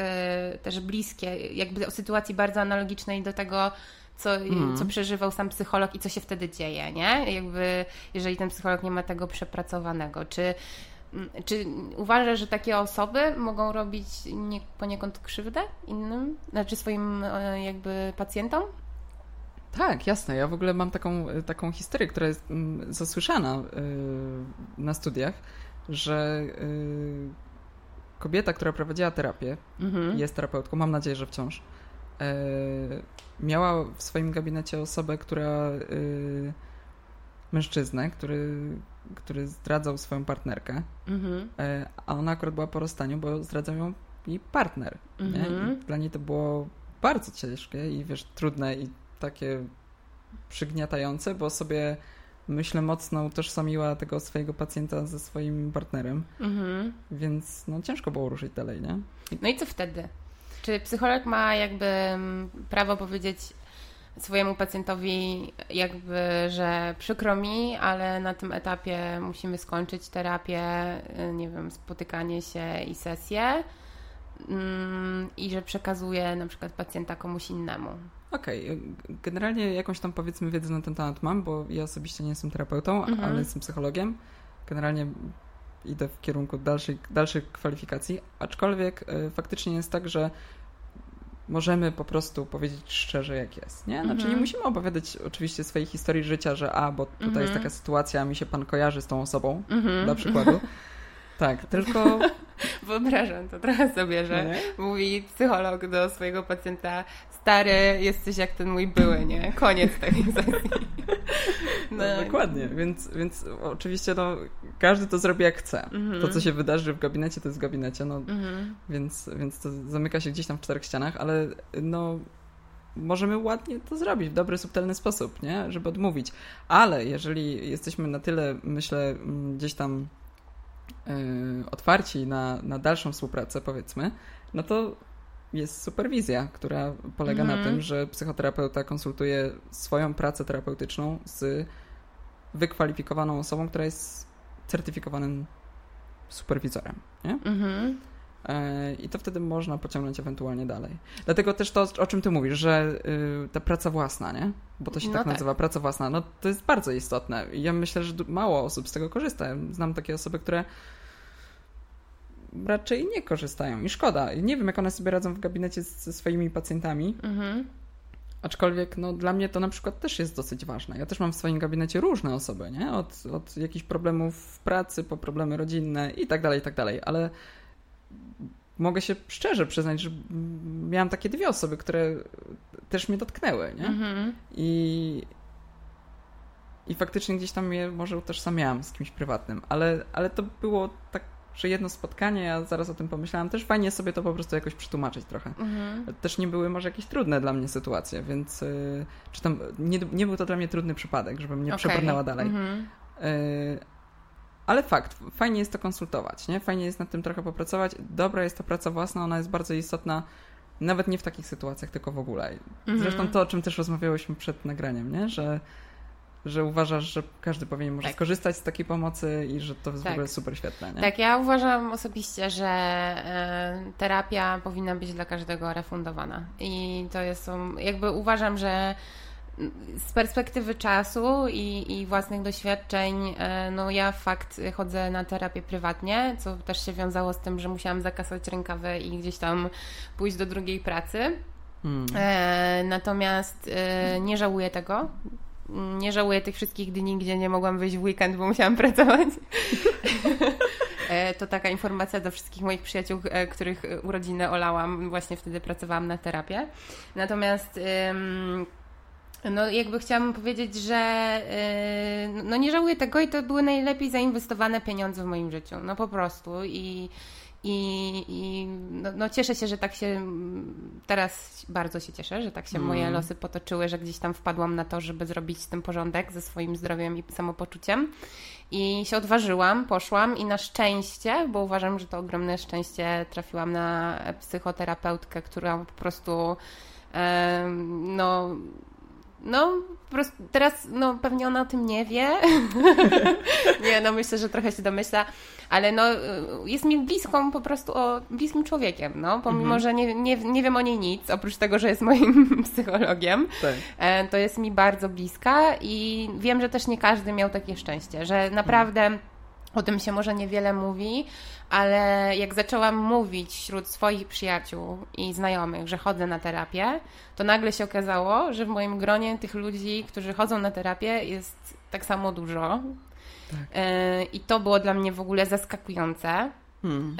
[SPEAKER 1] y, też bliskie, jakby o sytuacji bardzo analogicznej do tego, co, mm. co przeżywał sam psycholog i co się wtedy dzieje, nie? Jakby, jeżeli ten psycholog nie ma tego przepracowanego. Czy Mm, czy uważasz, że takie osoby mogą robić nie, poniekąd krzywdę innym, znaczy swoim e, jakby pacjentom?
[SPEAKER 2] Tak, jasne. Ja w ogóle mam taką, taką historię, która jest mm, zasłyszana e, na studiach, że e, kobieta, która prowadziła terapię, mhm. jest terapeutką, mam nadzieję, że wciąż, miała w swoim gabinecie osobę, która mężczyznę, który, który zdradzał swoją partnerkę, mhm. E, a ona akurat była po rozstaniu, bo zdradzał ją jej partner. Mhm. dla niej to było bardzo ciężkie i wiesz, trudne i takie przygniatające, bo sobie myślę mocno utożsamiła tego swojego pacjenta ze swoim partnerem, mhm. więc no ciężko było ruszyć dalej, nie?
[SPEAKER 1] No i co wtedy? Czy psycholog ma jakby mm, prawo powiedzieć swojemu pacjentowi jakby, że przykro mi, ale na tym etapie musimy skończyć terapię, y, nie wiem, spotykanie się i sesję mm, i że przekazuje na przykład pacjenta komuś innemu.
[SPEAKER 2] Okej, okay. generalnie jakąś tam powiedzmy wiedzę na ten temat mam, bo ja osobiście nie jestem terapeutą, mhm. ale jestem psychologiem. Generalnie idę w kierunku dalszej, dalszych kwalifikacji, aczkolwiek y, faktycznie jest tak, że możemy po prostu powiedzieć szczerze, jak jest. Nie? Znaczy, nie mhm. musimy opowiadać oczywiście swojej historii życia, że a, bo tutaj jest mhm. taka sytuacja, mi się pan kojarzy z tą osobą, mhm. dla przykładu. Tak, tylko.
[SPEAKER 1] Wyobrażam to trochę sobie, że nie? mówi psycholog do swojego pacjenta: Stary, jesteś jak ten mój były, nie? Koniec tej sesji.
[SPEAKER 2] No, no, dokładnie, więc, więc oczywiście no, każdy to zrobi jak chce. To, co się wydarzy w gabinecie, to jest w gabinecie, no, więc, więc to zamyka się gdzieś tam w czterech ścianach, ale no możemy ładnie to zrobić w dobry, subtelny sposób, nie? Żeby odmówić. Ale jeżeli jesteśmy na tyle, myślę, gdzieś tam otwarci na, na dalszą współpracę, powiedzmy, no to jest superwizja, która polega na mhm. tym, że psychoterapeuta konsultuje swoją pracę terapeutyczną z wykwalifikowaną osobą, która jest certyfikowanym superwizorem. Nie? Mhm. I to wtedy można pociągnąć ewentualnie dalej. Dlatego też to, o czym ty mówisz, że y, ta praca własna, nie? Bo to się no tak, tak nazywa, praca własna, no to jest bardzo istotne. Ja myślę, że mało osób z tego korzysta. Znam takie osoby, które raczej nie korzystają i szkoda. Nie wiem, jak one sobie radzą w gabinecie ze swoimi pacjentami. Mhm. Aczkolwiek no, dla mnie to na przykład też jest dosyć ważne. Ja też mam w swoim gabinecie różne osoby, nie? Od, od jakichś problemów w pracy po problemy rodzinne i tak dalej, i tak dalej, ale mogę się szczerze przyznać, że miałam takie dwie osoby, które też mnie dotknęły, nie? Mhm. I, I faktycznie gdzieś tam je może utożsamiałam z kimś prywatnym, ale, ale to było tak że jedno spotkanie, ja zaraz o tym pomyślałam, też fajnie sobie to po prostu jakoś przetłumaczyć trochę. Mhm. Też nie były może jakieś trudne dla mnie sytuacje, więc yy, czy tam, nie, nie był to dla mnie trudny przypadek, żeby mnie okay. przebrnęła dalej. Mhm. Yy, ale fakt, fajnie jest to konsultować, nie? Fajnie jest nad tym trochę popracować. Dobra jest to praca własna, ona jest bardzo istotna, nawet nie w takich sytuacjach, tylko w ogóle. Mhm. Zresztą to, o czym też rozmawiałyśmy przed nagraniem, nie? Że że uważasz, że każdy powinien może tak. skorzystać z takiej pomocy i że to jest tak. w ogóle super świetne. Nie?
[SPEAKER 1] Tak, ja uważam osobiście, że e, terapia powinna być dla każdego refundowana. I to jest, jakby uważam, że z perspektywy czasu i, i własnych doświadczeń, e, no ja fakt chodzę na terapię prywatnie, co też się wiązało z tym, że musiałam zakasać rękawy i gdzieś tam pójść do drugiej pracy. Hmm. E, natomiast e, nie żałuję tego. Nie żałuję tych wszystkich dni, gdzie nie mogłam wyjść w weekend, bo musiałam pracować. To taka informacja do wszystkich moich przyjaciół, których urodziny olałam. Właśnie wtedy pracowałam na terapię. Natomiast no jakby chciałam powiedzieć, że yy, no nie żałuję tego i to były najlepiej zainwestowane pieniądze w moim życiu. No po prostu i i, i no, no, cieszę się, że tak się teraz bardzo się cieszę, że tak się mm. moje losy potoczyły, że gdzieś tam wpadłam na to, żeby zrobić z tym porządek ze swoim zdrowiem i samopoczuciem. I się odważyłam, poszłam i na szczęście, bo uważam, że to ogromne szczęście, trafiłam na psychoterapeutkę, która po prostu no no, po prostu teraz no, pewnie ona o tym nie wie. nie, no myślę, że trochę się domyśla, ale no, jest mi bliską po prostu o bliskim człowiekiem, no, pomimo, mhm. że nie, nie, nie wiem o niej nic, oprócz tego, że jest moim psychologiem, tak. E, to jest mi bardzo bliska i wiem, że też nie każdy miał takie szczęście, że naprawdę o tym się może niewiele mówi, ale jak zaczęłam mówić wśród swoich przyjaciół i znajomych, że chodzę na terapię, to nagle się okazało, że w moim gronie tych ludzi, którzy chodzą na terapię, jest tak samo dużo. Tak. E, I to było dla mnie w ogóle zaskakujące. Hmm.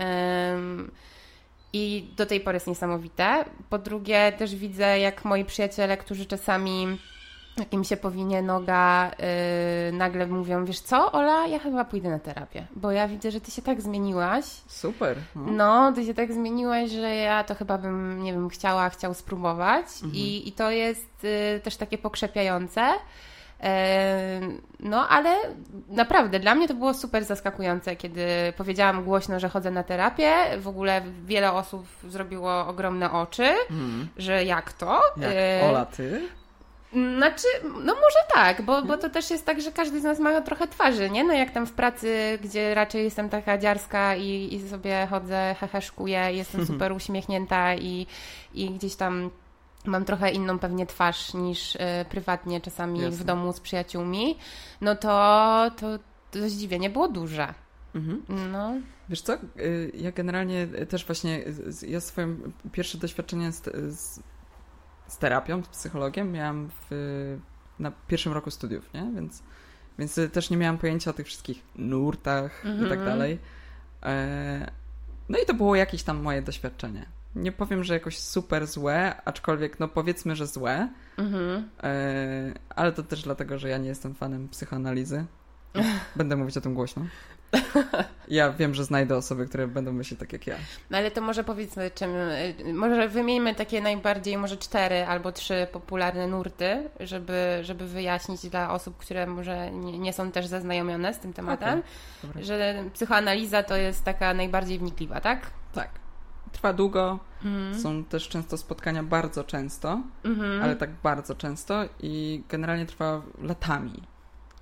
[SPEAKER 1] I do tej pory jest niesamowite. Po drugie, też widzę, jak moi przyjaciele, którzy czasami jak im się powinie noga, yy, nagle mówią, wiesz co, Ola, ja chyba pójdę na terapię, bo ja widzę, że ty się tak zmieniłaś.
[SPEAKER 2] Super.
[SPEAKER 1] No, no ty się tak zmieniłaś, że ja to chyba bym, nie wiem, chciała, chciał spróbować mhm. I, i to jest yy, też takie pokrzepiające. Yy, no, ale naprawdę dla mnie to było super zaskakujące, kiedy powiedziałam głośno, że chodzę na terapię. W ogóle wiele osób zrobiło ogromne oczy, mhm. że jak to?
[SPEAKER 2] Jak yy, Ola, ty?
[SPEAKER 1] Znaczy, no może tak, bo, bo to też jest tak, że każdy z nas ma trochę twarzy, nie? No jak tam w pracy, gdzie raczej jestem taka dziarska i, i sobie chodzę, heheszkuję, jestem super uśmiechnięta i, i gdzieś tam mam trochę inną pewnie twarz niż y, prywatnie czasami Jasne. w domu z przyjaciółmi, no to, to, to zdziwienie było duże. Mhm.
[SPEAKER 2] No. Wiesz co, y, ja generalnie też właśnie, ja swoje pierwsze doświadczenie z, z z terapią, z psychologiem miałam w, na pierwszym roku studiów, nie? Więc, więc też nie miałam pojęcia o tych wszystkich nurtach mm -hmm. i tak mhm. dalej. E, no i to było jakieś tam moje doświadczenie. Nie powiem, że jakoś super złe, aczkolwiek no powiedzmy, że złe. Mm -hmm. e, ale to też dlatego, że ja nie jestem fanem psychoanalizy. Będę mówić o tym głośno. Ja wiem, że znajdę osoby, które będą myśleć tak jak ja.
[SPEAKER 1] No ale to może powiedzmy, czym. Może wymieńmy takie najbardziej, może cztery albo trzy popularne nurty, żeby, żeby wyjaśnić dla osób, które może nie, nie są też zaznajomione z tym tematem, okay. że psychoanaliza to jest taka najbardziej wnikliwa, tak?
[SPEAKER 2] Tak. Trwa długo, mm. są też często spotkania bardzo często, mm -hmm. ale tak bardzo często i generalnie trwa latami.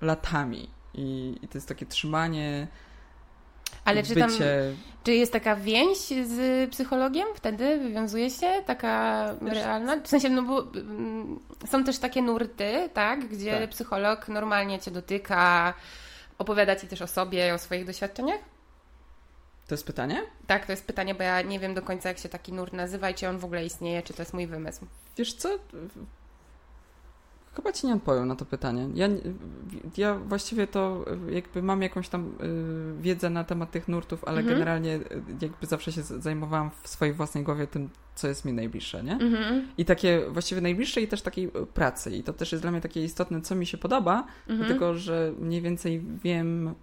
[SPEAKER 2] Latami i, i to jest takie trzymanie.
[SPEAKER 1] Ale czy tam, czy jest taka więź z psychologiem wtedy? Wywiązuje się taka realna? W sensie, no bo mm, są też takie nurty, tak? Gdzie tak. psycholog normalnie cię dotyka, opowiada ci też o sobie, o swoich doświadczeniach?
[SPEAKER 2] To jest pytanie?
[SPEAKER 1] Tak, to jest pytanie, bo ja nie wiem do końca, jak się taki nurt nazywa i czy on w ogóle istnieje, czy to jest mój wymysł.
[SPEAKER 2] Wiesz co? Chyba ci nie odpowiem na to pytanie. Ja, ja właściwie to jakby mam jakąś tam y, wiedzę na temat tych nurtów, ale mhm. generalnie y, jakby zawsze się zajmowałam w swojej własnej głowie tym, co jest mi najbliższe, nie? Mhm. I takie właściwie najbliższe i też takiej pracy. I to też jest dla mnie takie istotne, co mi się podoba, mhm. dlatego że mniej więcej wiem,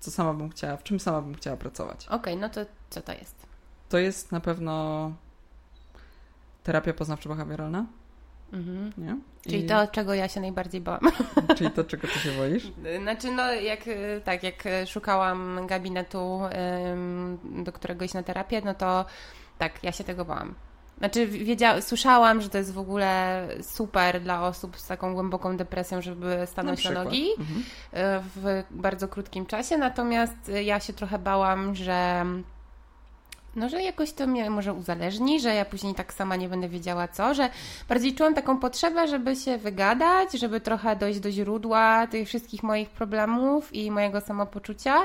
[SPEAKER 2] co sama bym chciała, w czym sama bym chciała pracować.
[SPEAKER 1] Okej, okay, no to co to jest?
[SPEAKER 2] To jest na pewno terapia poznawczo-behawioralna. Mhm.
[SPEAKER 1] Nie? Czyli I... to, czego ja się najbardziej bałam.
[SPEAKER 2] Czyli to, czego ty się boisz?
[SPEAKER 1] Znaczy, no, jak, tak, jak szukałam gabinetu, do którego iść na terapię, no to tak, ja się tego bałam. Znaczy, wiedział, słyszałam, że to jest w ogóle super dla osób z taką głęboką depresją, żeby stanąć na, na nogi mhm. E, w bardzo krótkim czasie, natomiast ja się trochę bałam, że no, że jakoś to mnie może uzależni, że ja później tak sama nie będę wiedziała co, że bardziej czułam taką potrzebę, żeby się wygadać, żeby trochę dojść do źródła tych wszystkich moich problemów i mojego samopoczucia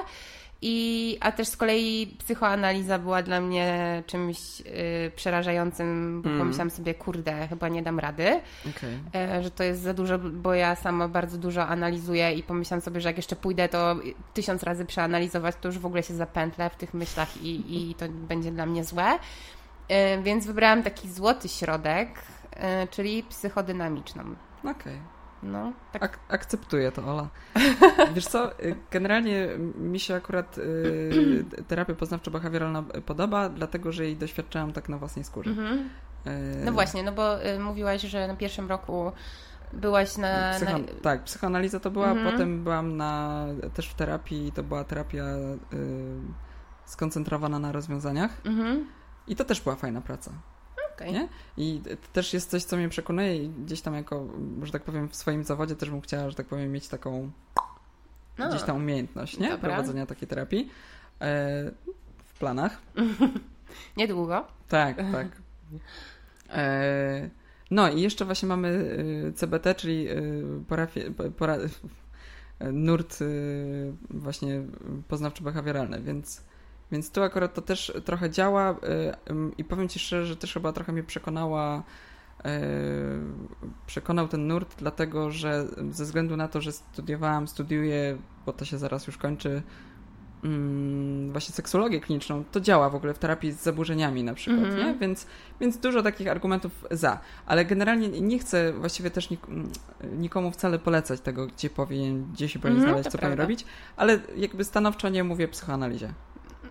[SPEAKER 1] i, a też z kolei psychoanaliza była dla mnie czymś y, przerażającym, bo mm. pomyślałam sobie, kurde, chyba nie dam rady, okay. y, że to jest za dużo, bo ja sama bardzo dużo analizuję i pomyślałam sobie, że jak jeszcze pójdę, to tysiąc razy przeanalizować, to już w ogóle się zapętlę w tych myślach i, i to będzie dla mnie złe. Y, więc wybrałam taki złoty środek, y, czyli psychodynamiczną.
[SPEAKER 2] Okej. Okay. No, tak. Ak akceptuję to, Ola. Wiesz co, y, generalnie mi się akurat y, terapia poznawczo-behawioralna podoba, dlatego że jej doświadczałam tak na własnej skórze. Mhm.
[SPEAKER 1] Y, no właśnie, no bo y, mówiłaś, że na pierwszym roku byłaś na... Psycho na...
[SPEAKER 2] Tak, psychoanaliza to była, mhm. potem byłam na, też w terapii, to była terapia y, skoncentrowana na rozwiązaniach mhm. i to też była fajna praca. Okay. Nie? I to też jest coś, co mnie przekonuje i gdzieś tam jako, że tak powiem, w swoim zawodzie też bym chciała, że tak powiem, mieć taką no. gdzieś tam umiejętność, nie? Dobra. Prowadzenia takiej terapii. E, w planach.
[SPEAKER 1] Niedługo.
[SPEAKER 2] Tak, tak. E, no i jeszcze właśnie mamy e, CBT, czyli parafie, para, nurt e, właśnie poznawczo-behawioralny, więc więc tu akurat to też trochę działa y, i powiem Ci szczerze, że też chyba trochę mnie przekonała y, przekonał ten nurt, dlatego że ze względu na to, że studiowałam, studiuję, bo to się zaraz już kończy, mm, właśnie seksuologię kliniczną, to działa w ogóle w terapii z zaburzeniami na przykład, mm -hmm. nie? Więc, więc dużo takich argumentów za. Ale generalnie nie chcę właściwie też nik nikomu wcale polecać tego, gdzie powinien, gdzie się powinien mm -hmm, znaleźć, co powinien robić, ale jakby stanowczo nie mówię psychoanalizie.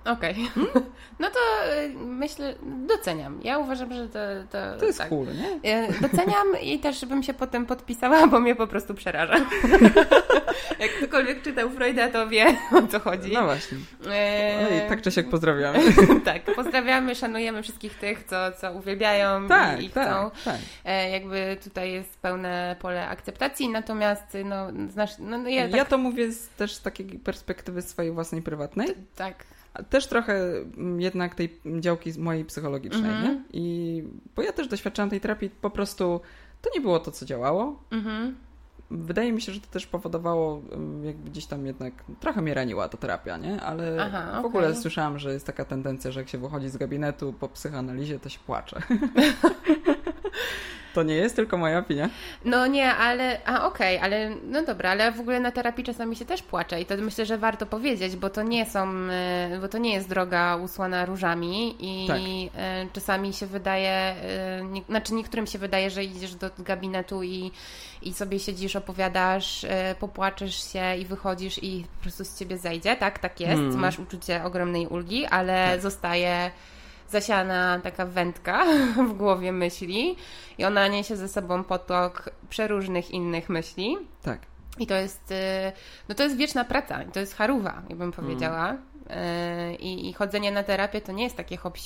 [SPEAKER 1] Okej. Okay. Hmm? No to y, myślę, doceniam. Ja uważam, że to...
[SPEAKER 2] To, to jest tak. cool, nie?
[SPEAKER 1] Y, doceniam i też bym się potem podpisała, bo mnie po prostu przeraża. Jak ktokolwiek czytał Freuda, to wie o co chodzi.
[SPEAKER 2] No właśnie. E... No i tak czy siak pozdrawiamy.
[SPEAKER 1] tak, pozdrawiamy, szanujemy wszystkich tych, co, co uwielbiają tak, i, i tak, chcą. Tak. E, jakby tutaj jest pełne pole akceptacji, natomiast no, znasz, no, no
[SPEAKER 2] ja, tak... ja to mówię z, też z takiej perspektywy swojej własnej prywatnej. T
[SPEAKER 1] tak
[SPEAKER 2] też trochę jednak tej działki mojej psychologicznej, mm -hmm. nie? I bo ja też doświadczałam tej terapii, po prostu to nie było to, co działało. Mm -hmm. Wydaje mi się, że to też powodowało, jakby gdzieś tam jednak trochę mnie raniła ta terapia, nie? Ale Aha, w okay. ogóle słyszałam, że jest taka tendencja, że jak się wychodzi z gabinetu po psychoanalizie, to się płacze. To nie jest tylko moja opinia.
[SPEAKER 1] No nie, ale. A okej, okay, ale no dobra, ale w ogóle na terapii czasami się też płacze i to myślę, że warto powiedzieć, bo to nie są, e, bo to nie jest droga usłana różami i tak. E, czasami się wydaje, e, nie, znaczy niektórym się wydaje, że idziesz do gabinetu i, i sobie siedzisz, opowiadasz, popłaczesz się i wychodzisz i po prostu z ciebie zejdzie, tak? Tak jest, hmm. masz uczucie ogromnej ulgi, ale tak. zostaje zasiana taka wędka w głowie myśli i ona niesie ze sobą potok przeróżnych innych myśli.
[SPEAKER 2] Tak.
[SPEAKER 1] I to jest, y, no to jest wieczna praca, to jest haruwa, ja bym powiedziała. Mm. I, I, chodzenie na terapię to nie jest takie hop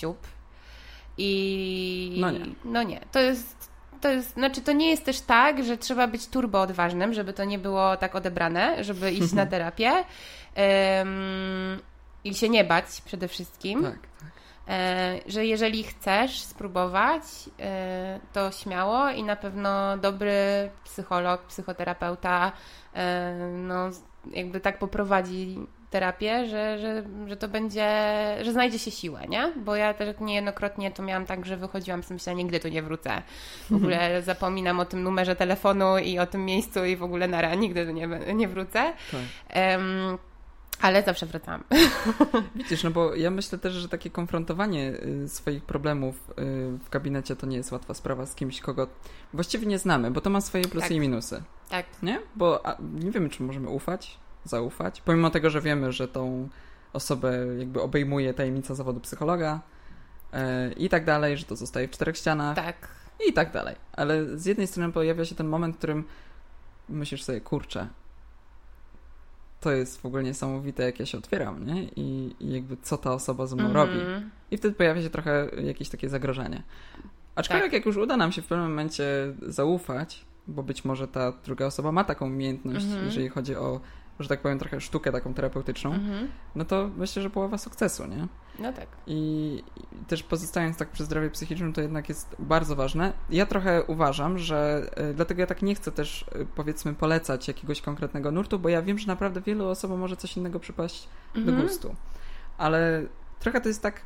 [SPEAKER 1] I
[SPEAKER 2] no nie.
[SPEAKER 1] No nie. To jest, to jest, znaczy to nie jest też tak, że trzeba być turbo odważnym, żeby to nie było tak odebrane, żeby iść na terapię. Um, I się nie bać przede wszystkim.
[SPEAKER 2] Tak, tak.
[SPEAKER 1] E, że jeżeli chcesz spróbować, e, to śmiało i na pewno dobry psycholog, psychoterapeuta e, no, jakby tak poprowadzi terapię, że, że, że to będzie, że znajdzie się siłę, nie? Bo ja też niejednokrotnie to miałam tak, że wychodziłam z myślą, nigdy tu nie wrócę. W ogóle zapominam o tym numerze telefonu i o tym miejscu i w ogóle na nigdy tu nie, nie wrócę. Tak. Um, ale zawsze wracam.
[SPEAKER 2] Widzisz, no bo ja myślę też, że takie konfrontowanie y, swoich problemów y, w gabinecie to nie jest łatwa sprawa z kimś, kogo właściwie nie znamy, bo to ma swoje plusy tak. i minusy.
[SPEAKER 1] Tak.
[SPEAKER 2] Nie? Bo nie wiemy, czy możemy ufać, zaufać, pomimo tego, że wiemy, że tą osobę jakby obejmuje tajemnica zawodu psychologa y, i tak dalej, że to zostaje w czterech ścianach.
[SPEAKER 1] Tak.
[SPEAKER 2] I tak dalej. Ale z jednej strony pojawia się ten moment, w którym myślisz sobie, kurczę, to jest w ogóle niesamowite, jak ja się otwieram, nie? I, i jakby co ta osoba ze mną mm -hmm. robi. I wtedy pojawia się trochę jakieś takie zagrożenie. Aczkolwiek tak. jak już uda nam się w pewnym momencie zaufać, bo być może ta druga osoba ma taką umiejętność, mm -hmm. jeżeli chodzi o że tak powiem, trochę sztukę taką terapeutyczną, mhm. no to myślę, że połowa sukcesu, nie?
[SPEAKER 1] No tak.
[SPEAKER 2] I, też pozostając tak przy zdrowiu psychicznym, to jednak jest bardzo ważne. Ja trochę uważam, że y, dlatego ja tak nie chcę też y, powiedzmy polecać jakiegoś konkretnego nurtu, bo ja wiem, że naprawdę wielu osobom może coś innego przypaść mhm. do gustu. Ale trochę to jest tak,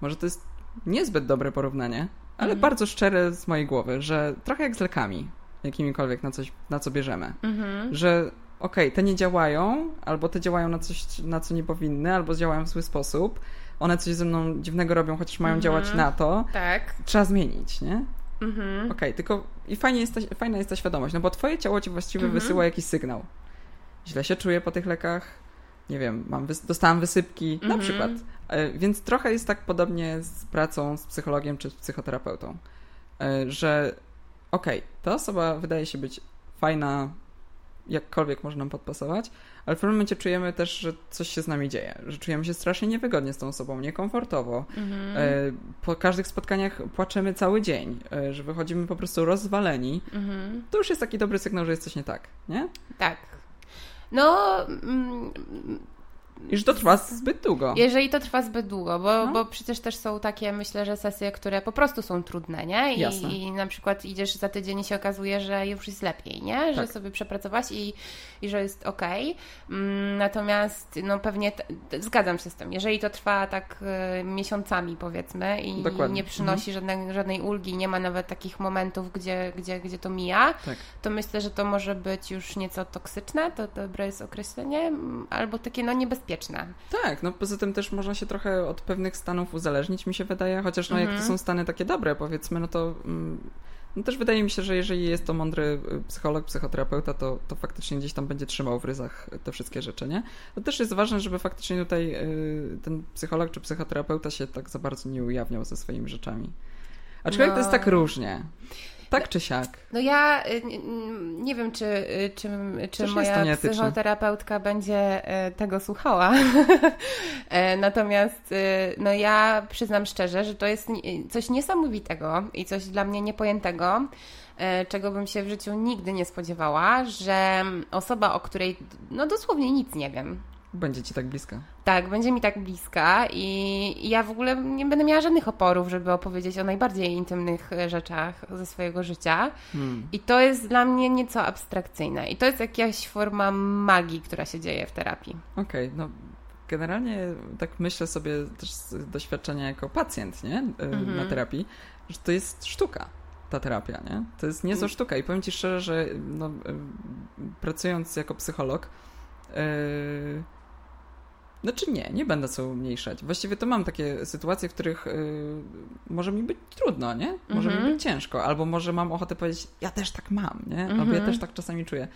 [SPEAKER 2] może to jest niezbyt dobre porównanie, ale mhm. bardzo szczere z mojej głowy, że trochę jak z lekami, jakimikolwiek na coś, na co bierzemy. Mhm. Że okej, okay, te nie działają, albo te działają na coś, na co nie powinny, albo działają w zły sposób. One coś ze mną dziwnego robią, chociaż mają mhm. działać na to.
[SPEAKER 1] Tak.
[SPEAKER 2] Trzeba zmienić, nie? Mhm. Okej, okay, tylko i fajnie jest ta, fajna jest ta świadomość, no bo twoje ciało ci właściwie mhm. wysyła jakiś sygnał. Źle się czuję po tych lekach, nie wiem, mam wys dostałam wysypki, mhm. na przykład. E, więc trochę jest tak podobnie z pracą z psychologiem czy z psychoterapeutą, e, że okej, okay, ta osoba wydaje się być fajna, jakkolwiek może nam podpasować, ale w pewnym momencie czujemy też, że coś się z nami dzieje, że czujemy się strasznie niewygodnie z tą osobą, niekomfortowo. Mhm. E, po każdych spotkaniach płaczemy cały dzień, że wychodzimy po prostu rozwaleni. Mhm. To już jest taki dobry sygnał, że jest coś nie tak, nie?
[SPEAKER 1] Tak. No,
[SPEAKER 2] i że to trwa zbyt długo.
[SPEAKER 1] Jeżeli to trwa zbyt długo, bo, no. bo przecież też są takie, myślę, że sesje, które po prostu są trudne, nie? I, Jasne. I na przykład idziesz za tydzień i się okazuje, że już jest lepiej, nie? Że tak. sobie przepracować i, i że jest ok. Mm, natomiast no pewnie zgadzam się z tym. Jeżeli to trwa tak y, miesiącami powiedzmy i Dokładnie. nie przynosi mhm. żadnej, żadnej ulgi, nie ma nawet takich momentów, gdzie, gdzie, gdzie to mija, tak. to myślę, że to może być już nieco toksyczne, to dobre jest określenie, albo takie no niebezpieczne bezpieczne.
[SPEAKER 2] Tak, no poza tym też można się trochę od pewnych stanów uzależnić, mi się wydaje, chociaż no mhm. jak to mhm. są stany takie dobre, powiedzmy, no to mm, no też wydaje mi się, że jeżeli jest to mądry y, psycholog, psychoterapeuta, to, to faktycznie gdzieś tam będzie trzymał w ryzach te wszystkie rzeczy, nie? To też jest ważne, żeby faktycznie tutaj y, ten psycholog czy psychoterapeuta się tak za bardzo nie ujawniał ze swoimi rzeczami. Aczkolwiek no. to jest tak różnie. Tak czy siak?
[SPEAKER 1] No ja y, nie wiem, czy, y, czy, czy moja psychoterapeutka będzie y, tego słuchała. E, natomiast no ja przyznam szczerze, że to jest coś niesamowitego i coś dla mnie niepojętego, e, czego bym się w życiu nigdy nie spodziewała, że osoba, o której no dosłownie nic nie wiem,
[SPEAKER 2] będzie ci tak bliska.
[SPEAKER 1] Tak, będzie mi tak bliska i ja w ogóle nie będę miała żadnych oporów, żeby opowiedzieć o najbardziej intymnych e, rzeczach ze swojego życia. Hmm. I to jest dla mnie nieco abstrakcyjne. I to jest jakaś forma magii, która się dzieje w terapii.
[SPEAKER 2] Okej, okay, no generalnie tak myślę sobie też z doświadczenia jako pacjent, nie? E, mhm. Na terapii, że to jest sztuka ta terapia, nie? To jest niezła mm. sztuka i powiem Ci szczerze, że no, e, pracując jako psycholog, yy, znaczy nie, nie będę sobie umniejszać. Właściwie to mam takie sytuacje, w których yy, może mi być trudno, nie? Może mm -hmm. mi być ciężko, albo może mam ochotę powiedzieć, ja też tak mam, nie? Albo mm -hmm. ja mhm. też tak czasami czuję.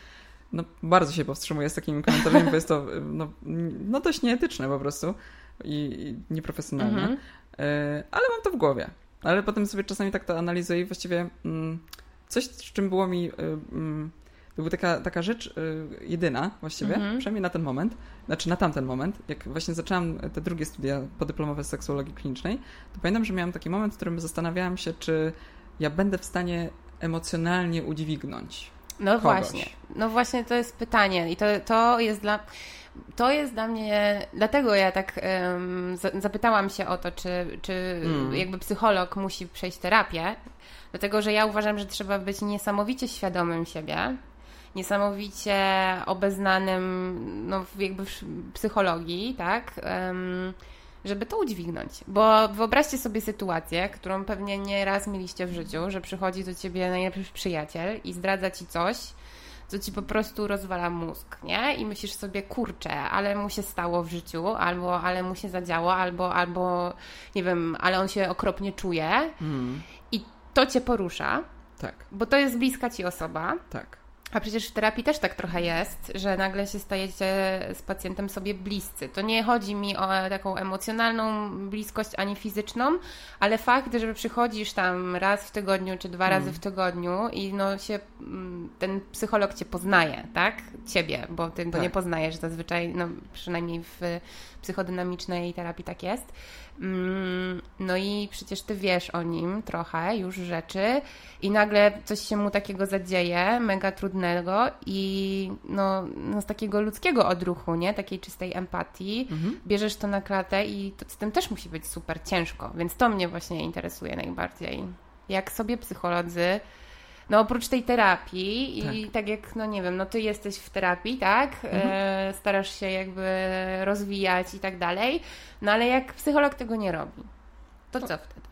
[SPEAKER 2] No bardzo się powstrzymuję z takimi komentarzami, bo jest to no, no dość nieetyczne po prostu i, i nieprofesjonalne. Mm -hmm. yy, ale mam to w głowie. Ale potem sobie czasami tak to analizuję i właściwie mm, coś, z czym było mi... To była taka, taka rzecz y, jedyna właściwie, mhm. przynajmniej na ten moment, znaczy na tamten moment, jak właśnie zaczęłam te drugie studia podyplomowe z seksuologii klinicznej, to pamiętam, że miałam taki moment, w którym zastanawiałam się, czy ja będę w stanie emocjonalnie udźwignąć.
[SPEAKER 1] No
[SPEAKER 2] kogoś.
[SPEAKER 1] właśnie, no właśnie to jest pytanie i to, to jest dla... To jest dla mnie, dlatego ja tak um, zapytałam się o to, czy, czy mm. jakby psycholog musi przejść terapię, dlatego że ja uważam, że trzeba być niesamowicie świadomym siebie, niesamowicie obeznanym no, jakby w psychologii, tak? Żeby to udźwignąć. Bo wyobraźcie sobie sytuację, którą pewnie nie raz mieliście w życiu, że przychodzi do ciebie najlepszy przyjaciel i zdradza ci coś, co ci po prostu rozwala mózg, nie? I myślisz sobie, kurczę, ale mu się stało w życiu, albo ale mu się zadziało, albo, albo nie wiem, ale on się okropnie czuje. Mm. I to cię porusza.
[SPEAKER 2] Tak.
[SPEAKER 1] Bo to jest bliska ci osoba.
[SPEAKER 2] Tak.
[SPEAKER 1] A przecież w terapii też tak trochę jest, że nagle się stajecie z pacjentem sobie bliscy. To nie chodzi mi o taką emocjonalną bliskość ani fizyczną, ale fakt, że przychodzisz tam raz w tygodniu czy dwa razy mm. w tygodniu i no się mm, ten psycholog cię poznaje, tak? Ciebie, bo ty go tak. nie poznajesz zazwyczaj, no przynajmniej w psychodynamicznej terapii tak jest. Mm, no i przecież ty wiesz o nim trochę już rzeczy i nagle coś się mu takiego zadzieje, mega trudne trudnego i no, no z takiego ludzkiego odruchu, nie? Takiej czystej empatii, mhm. bierzesz to na klatę i to, z tym też musi być super ciężko, więc to mnie właśnie interesuje najbardziej. Jak sobie psycholodzy no oprócz tej terapii tak. i tak jak, no nie wiem, no ty jesteś w terapii, tak? Mhm. E, starasz się jakby rozwijać i tak dalej, no ale jak psycholog tego nie robi, to co wtedy?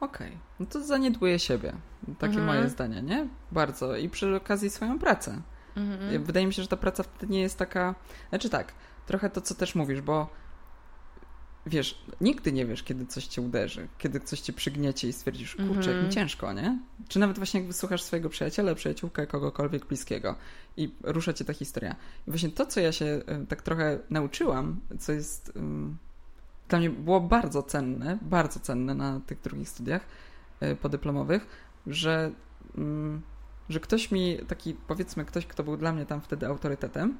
[SPEAKER 2] Okej, okay. no to zaniedbuje siebie. Takie mhm. moje zdanie, nie? Bardzo. I przy okazji swoją pracę. Mhm. Wydaje mi się, że ta praca wtedy nie jest taka. Znaczy tak, trochę to, co też mówisz, bo wiesz, nigdy nie wiesz, kiedy coś cię uderzy, kiedy coś cię przygniecie i stwierdzisz, kurczę, mm -hmm. mi ciężko, nie? Czy nawet właśnie jak wysłuchasz swojego przyjaciela, przyjaciółkę, kogokolwiek bliskiego i rusza cię ta historia. I właśnie to, co ja się y, tak trochę nauczyłam, co jest um, dla mnie było bardzo cenne, bardzo cenne na tych drugich studiach y, podyplomowych, że, że ktoś mi, taki powiedzmy ktoś, kto był dla mnie tam wtedy autorytetem,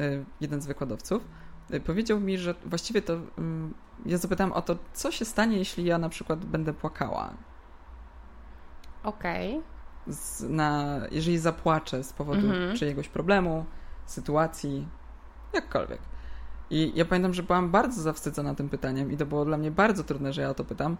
[SPEAKER 2] y, jeden z wykładowców, powiedział mi, że właściwie to mm, ja zapytałam o to, co się stanie, jeśli ja na przykład będę płakała.
[SPEAKER 1] Okej.
[SPEAKER 2] Okay. Na, jeżeli zapłaczę z powodu mhm. czyjegoś problemu, sytuacji, jakkolwiek. I ja pamiętam, że byłam bardzo zawstydzona tym pytaniem i to było dla mnie bardzo trudne, że ja o to pytam,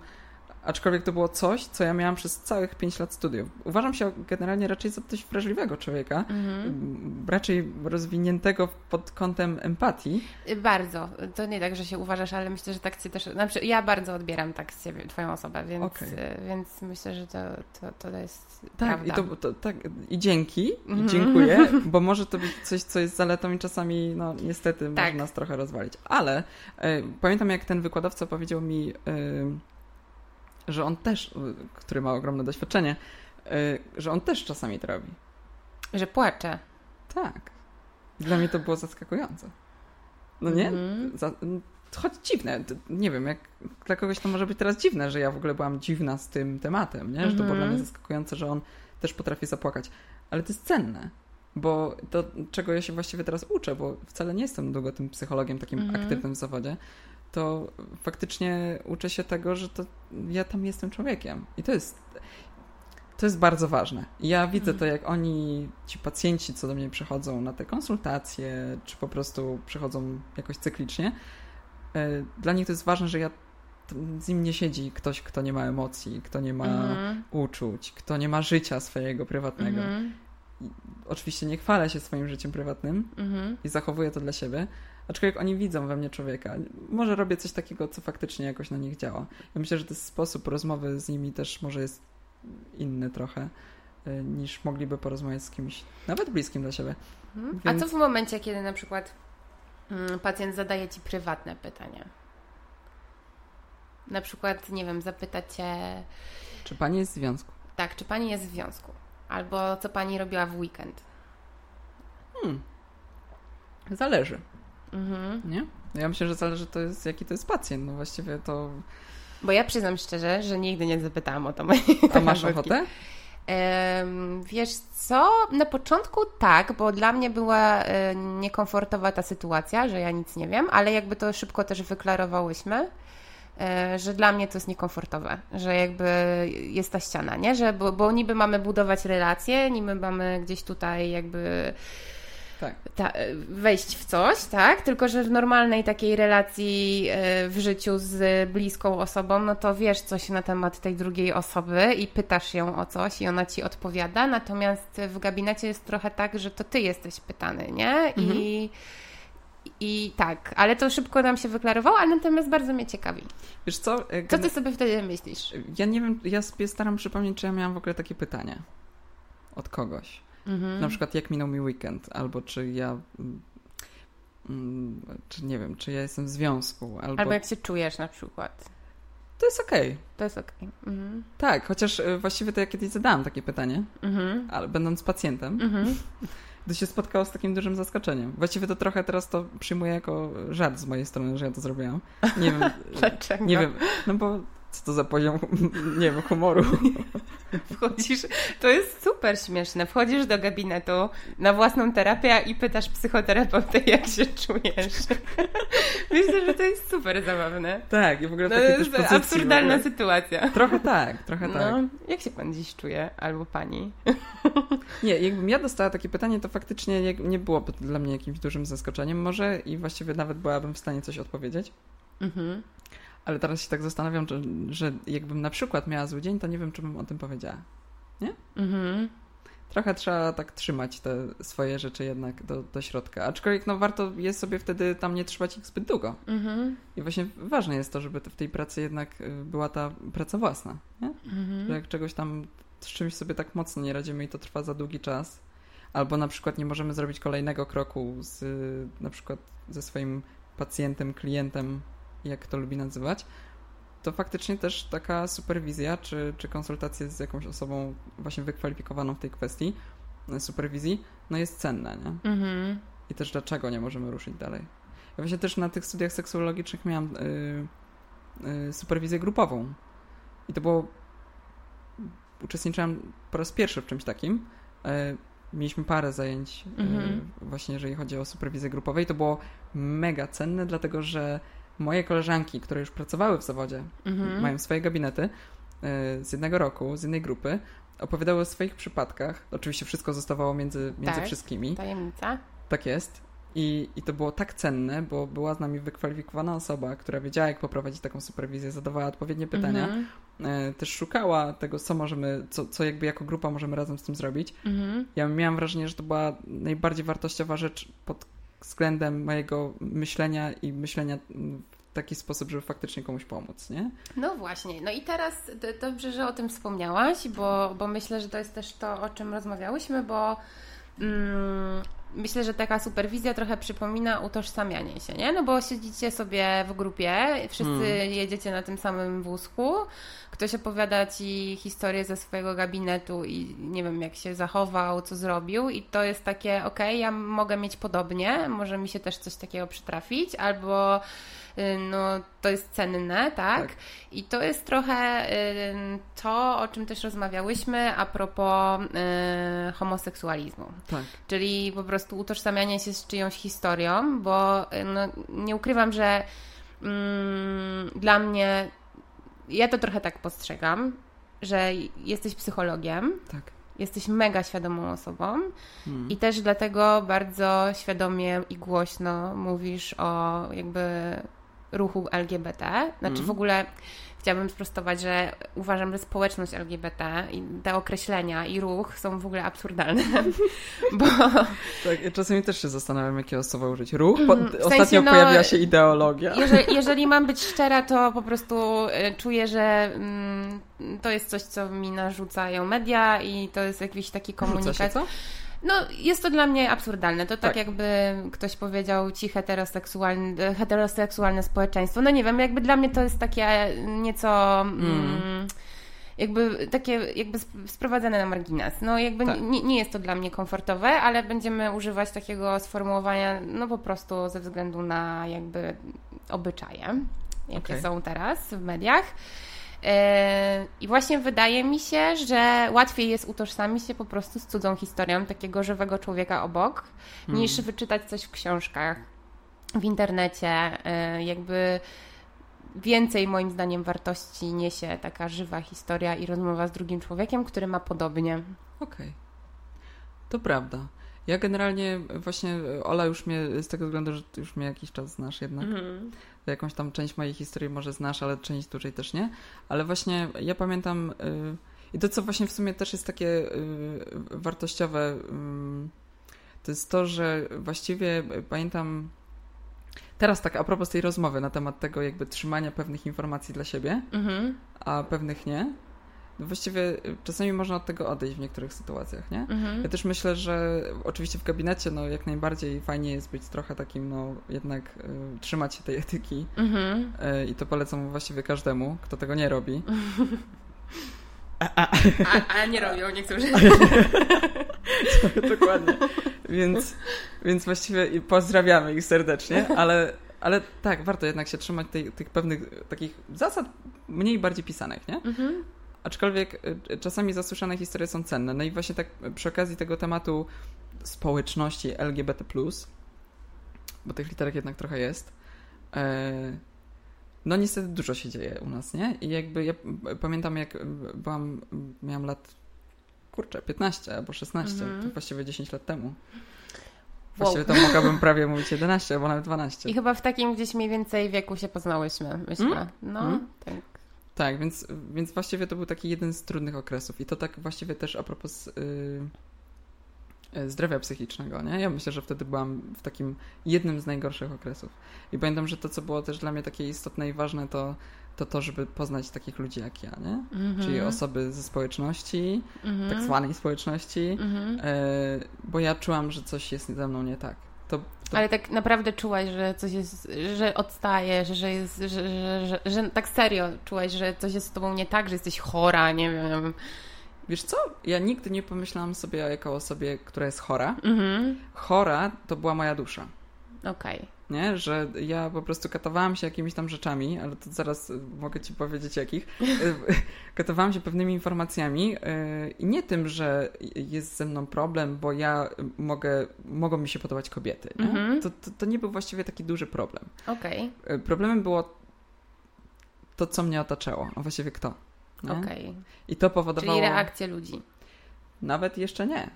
[SPEAKER 2] Aczkolwiek to było coś, co ja miałam przez całych 5 lat studiów. Uważam się generalnie raczej za dość wrażliwego człowieka, mhm. raczej rozwiniętego pod kątem empatii.
[SPEAKER 1] Bardzo. To nie tak, że się uważasz, ale myślę, że tak cię też. Znaczy, ja bardzo odbieram tak z ciebie, twoją osobę, więc, okay. więc myślę, że to, to, to jest.
[SPEAKER 2] Tak, i, to, to, tak, i dzięki, mhm. i dziękuję, bo może to być coś, co jest zaletą i czasami, no niestety, tak. może nas trochę rozwalić. Ale y, pamiętam, jak ten wykładowca powiedział mi. Y, że on też, który ma ogromne doświadczenie, y, że on też czasami to robi.
[SPEAKER 1] Że płacze.
[SPEAKER 2] Tak. Dla mnie to było zaskakujące. No nie? Mm. Za, choć dziwne. Nie wiem, jak dla kogoś to może być teraz dziwne, że ja w ogóle byłam dziwna z tym tematem, nie? Że to było dla mnie mhm. zaskakujące, że on też potrafi zapłakać. Ale to jest cenne, bo to, czego ja się właściwie teraz uczę, bo wcale nie jestem długo tym psychologiem takim mm. aktywnym w zawodzie, to faktycznie uczę się tego, że to ja tam jestem człowiekiem. I to jest, to jest bardzo ważne. Ja widzę to, jak oni, ci pacjenci, co do mnie przychodzą na te konsultacje, czy po prostu przychodzą jakoś cyklicznie. E, dla nich to jest ważne, że ja z nim nie siedzi ktoś, kto nie ma emocji, kto nie ma mhm. uczuć, kto nie ma życia swojego prywatnego. Mhm. Oczywiście nie chwalę się swoim życiem prywatnym mhm. i zachowuję to dla siebie, Aczkolwiek oni widzą we mnie człowieka. Może robię coś takiego, co faktycznie jakoś na nich działa. Ja myślę, że ten sposób rozmowy z nimi też może jest inny trochę y, niż mogliby porozmawiać z kimś, nawet bliskim dla siebie.
[SPEAKER 1] Mhm. Więc... A co w momencie, kiedy na przykład mm, pacjent zadaje ci prywatne pytania? Na przykład, nie wiem, zapyta cię.
[SPEAKER 2] Czy pani jest w związku?
[SPEAKER 1] Tak, czy pani jest w związku? Albo co pani robiła w weekend?
[SPEAKER 2] Hmm. Zależy. Mhm. Nie? Ja myślę, że zależy to jest, jaki to jest pacjent. No właściwie to...
[SPEAKER 1] Bo ja przyznam szczerze, że nigdy nie zapytałam o to mojej
[SPEAKER 2] A masz ochotę?
[SPEAKER 1] Wiesz co? Na początku tak, bo dla mnie była e, niekomfortowa ta sytuacja, że ja nic nie wiem, ale jakby to szybko też wyklarowałyśmy, e, że dla mnie to jest niekomfortowe, że jakby jest ta ściana, nie? Że, bo, bo niby mamy budować relacje, niby mamy gdzieś tutaj jakby tak. ta, wejść w coś, tak? Tylko, że w normalnej takiej relacji e, w życiu z bliską osobą, no to wiesz coś na temat tej drugiej osoby i pytasz ją o coś i ona ci odpowiada, natomiast w gabinecie jest trochę tak, że to ty jesteś pytany, nie? Mhm. I i tak, ale to szybko nam się wyklarowało, ale natomiast bardzo mnie ciekawi.
[SPEAKER 2] Wiesz co?
[SPEAKER 1] E, co ty sobie wtedy myślisz?
[SPEAKER 2] Ja nie wiem, ja sobie staram przypomnieć, czy ja miałam w ogóle takie pytanie od kogoś. Mhm. Na przykład jak minął mi weekend, albo czy ja mm, mm, czy nie wiem, czy ja jestem w związku. Albo,
[SPEAKER 1] albo jak się czujesz na przykład.
[SPEAKER 2] To jest okej. Okay.
[SPEAKER 1] To jest okej. Okay. Mhm.
[SPEAKER 2] Tak, chociaż y, właściwie to ja kiedyś zadałam takie pytanie, mhm. ale będąc pacjentem, mhm. to się spotkało z takim dużym zaskoczeniem. Właściwie to trochę teraz to przyjmuję jako żart z mojej strony, że ja to zrobiłam. Nie wiem.
[SPEAKER 1] Dlaczego?
[SPEAKER 2] Nie wiem, no bo co to za poziom, nie wiem, humoru.
[SPEAKER 1] Wchodzisz, to jest super śmieszne. Wchodzisz do gabinetu na własną terapię i pytasz psychoterapeutę, jak się czujesz. Myślę, że to jest super zabawne.
[SPEAKER 2] Tak, i w ogóle
[SPEAKER 1] no, takie jest też absurdalna sytuacja.
[SPEAKER 2] Trochę tak, trochę tak. No,
[SPEAKER 1] jak się pan dziś czuje? Albo pani?
[SPEAKER 2] Nie, jakbym ja dostała takie pytanie, to faktycznie nie byłoby dla mnie jakimś dużym zaskoczeniem może i właściwie nawet byłabym w stanie coś odpowiedzieć. Mhm. Ale teraz się tak zastanawiam, że, że jakbym na przykład miała zły dzień, to nie wiem, czy bym o tym powiedziała. Nie? Mhm. Trochę trzeba tak trzymać te swoje rzeczy jednak do, do środka. Aczkolwiek no, warto jest sobie wtedy tam nie trzymać ich zbyt długo. Mhm. I właśnie ważne jest to, żeby w tej pracy jednak y, była ta praca własna. Nie? Mhm. Że jak czegoś tam z czymś sobie tak mocno nie radzimy i to trwa za długi czas, albo na przykład nie możemy zrobić kolejnego kroku z na przykład ze swoim pacjentem, klientem, jak to lubi nazywać, to faktycznie też taka superwizja czy, czy konsultacje z jakąś osobą właśnie wykwalifikowaną w tej kwestii e, superwizji, no jest cenna, nie? Mhm. I też dlaczego nie możemy ruszyć dalej. Ja właśnie też na tych studiach seksuologicznych miałam yy, yy, superwizję grupową. I to było... Uczestniczyłam po raz pierwszy w czymś takim. Yy, mieliśmy parę zajęć mhm. właśnie jeżeli chodzi o superwizję grupową i to było mega cenne, dlatego że moje koleżanki, które już pracowały w zawodzie, mhm. mają swoje gabinety y, z jednego roku, z jednej grupy, opowiadały o swoich przypadkach. Oczywiście wszystko zostawało między, między tak, wszystkimi.
[SPEAKER 1] Tajemnica.
[SPEAKER 2] Tak jest. I, I to było tak cenne, bo była z nami wykwalifikowana osoba, która wiedziała, jak poprowadzić taką superwizję, zadawała odpowiednie pytania, mhm. E, też szukała tego, co możemy, co, co jakby jako grupa możemy razem z tym zrobić. Mhm. Ja miałam wrażenie, że to była najbardziej wartościowa rzecz pod względem mojego myślenia i myślenia w taki sposób, żeby faktycznie komuś pomóc, nie?
[SPEAKER 1] No właśnie. No i teraz dobrze, że o tym wspomniałaś, bo, bo myślę, że to jest też to, o czym rozmawiałyśmy, bo mm, myślę, że taka superwizja trochę przypomina utożsamianie się, nie? No bo siedzicie sobie w grupie, wszyscy hmm. jedziecie na tym samym wózku, ktoś opowiada ci historię ze swojego gabinetu i nie wiem, jak się zachował, co zrobił i to jest takie, ok, ja mogę mieć podobnie, może mi się też coś takiego przytrafić, albo no to jest cenne, tak? tak? I to jest trochę y, to, o czym też rozmawiałyśmy a propos y, homoseksualizmu. Tak. Czyli po prostu utożsamianie się z czyjąś historią, bo no, nie ukrywam, że mm, dla mnie ja to trochę tak postrzegam, że jesteś psychologiem. Tak jesteś mega świadomą osobą hmm. i też dlatego bardzo świadomie i głośno mówisz o jakby ruchu LGBT. Znaczy w ogóle chciałabym sprostować, że uważam, że społeczność LGBT i te określenia i ruch są w ogóle absurdalne. Bo...
[SPEAKER 2] Tak, ja czasami też się zastanawiam, jakie słowo użyć. Ruch? Po, w ostatnio sensie, no, pojawiła się ideologia.
[SPEAKER 1] Jeżeli, jeżeli, mam być szczera, to po prostu y, czuję, że mm, to jest coś, co mi narzucają media i to jest jakiś taki komunikat. Się, co? No, jest to dla mnie absurdalne. To tak, tak jakby ktoś powiedział ci heteroseksualne, heteroseksualne społeczeństwo. No nie wiem, jakby dla mnie to jest takie nieco... Mm. Mm, jakby takie jakby sprowadzane na margines. No jakby tak. nie, nie, jest to dla mnie komfortowe, ale będziemy używać takiego sformułowania no po prostu ze względu na jakby obyczaje, jakie okay. są teraz w mediach. Yy, I właśnie wydaje mi się, że łatwiej jest utożsamić się po prostu z cudzą historią takiego żywego człowieka obok, hmm. niż wyczytać coś w książkach, w internecie. Yy, jakby więcej moim zdaniem wartości niesie taka żywa historia i rozmowa z drugim człowiekiem, który ma podobnie.
[SPEAKER 2] Okej. Okay. To prawda. Ja generalnie właśnie, Ola już mnie, z tego względu, że już mnie jakiś czas znasz jednak, mm. jakąś tam część mojej historii może znasz, ale część dłużej też nie, ale właśnie ja pamiętam yy, i to, co właśnie w sumie też jest takie yy, wartościowe, yy, to jest to, że właściwie pamiętam teraz tak a propos tej rozmowy na temat tego jakby trzymania pewnych informacji dla siebie, mm -hmm. a pewnych nie, właściwie y, czasami można od tego odejść w niektórych sytuacjach, nie? Mhm. Ja też myślę, że oczywiście w gabinecie no jak najbardziej fajnie jest być trochę takim, no jednak y, trzymać się tej etyki mhm. y, i to polecam właściwie każdemu, kto tego nie robi.
[SPEAKER 1] A, a. a, a nie robią niektórzy.
[SPEAKER 2] Dokładnie. Więc, więc właściwie pozdrawiamy ich serdecznie, ale, ale tak, warto jednak się trzymać tej, tych pewnych takich zasad mniej bardziej pisanych, nie? Mhm Aczkolwiek y, czasami zasłyszane historie są cenne. No i właśnie tak przy okazji tego tematu społeczności LGBT, bo tych literek jednak trochę jest. E, no niestety dużo się dzieje u nas, nie? I jakby ja pamiętam, jak byłam, miałam lat, kurczę, 15 albo 16, mhm. to właściwie 10 lat temu. Właściwie wow. to mogłabym prawie mówić 11 albo nawet 12.
[SPEAKER 1] I chyba w takim gdzieś mniej więcej wieku się poznałyśmy, myślę. Mm? No, mm? tak.
[SPEAKER 2] Tak, więc, więc właściwie to był taki jeden z trudnych okresów. I to tak właściwie też a propos yy, zdrowia psychicznego, nie? Ja myślę, że wtedy byłam w takim jednym z najgorszych okresów. I pamiętam, że to, co było też dla mnie takie istotne i ważne, to to to, żeby poznać takich ludzi jak ja, nie? Mm -hmm. Czyli osoby ze społeczności, mm -hmm. tak zwanej społeczności, mm -hmm. bo ja czułam, że coś jest ze mną nie tak. To,
[SPEAKER 1] to... Ale tak naprawdę czułaś, że coś jest, że odstajesz, że jest, że, że, że, że, tak serio czułaś, że coś jest z tobą nie tak, że jesteś chora, nie wiem.
[SPEAKER 2] Wiesz co? Ja nigdy nie pomyślałam sobie jako osobie, która jest chora. Mhm. Chora to była moja dusza.
[SPEAKER 1] Okej. Okay
[SPEAKER 2] nie? Że ja po prostu katowałam się jakimiś tam rzeczami, ale to zaraz mogę ci powiedzieć jakich. katowałam się pewnymi informacjami yy, i nie tym, że jest ze mną problem, bo ja mogę, mogą mi się podobać kobiety. Nie? -hmm. To, to, to, nie był właściwie taki duży problem.
[SPEAKER 1] Okay.
[SPEAKER 2] Problemem było to, co mnie otaczało, a właściwie kto.
[SPEAKER 1] Okay.
[SPEAKER 2] I to powodowało...
[SPEAKER 1] Czyli reakcje ludzi.
[SPEAKER 2] Nawet jeszcze nie.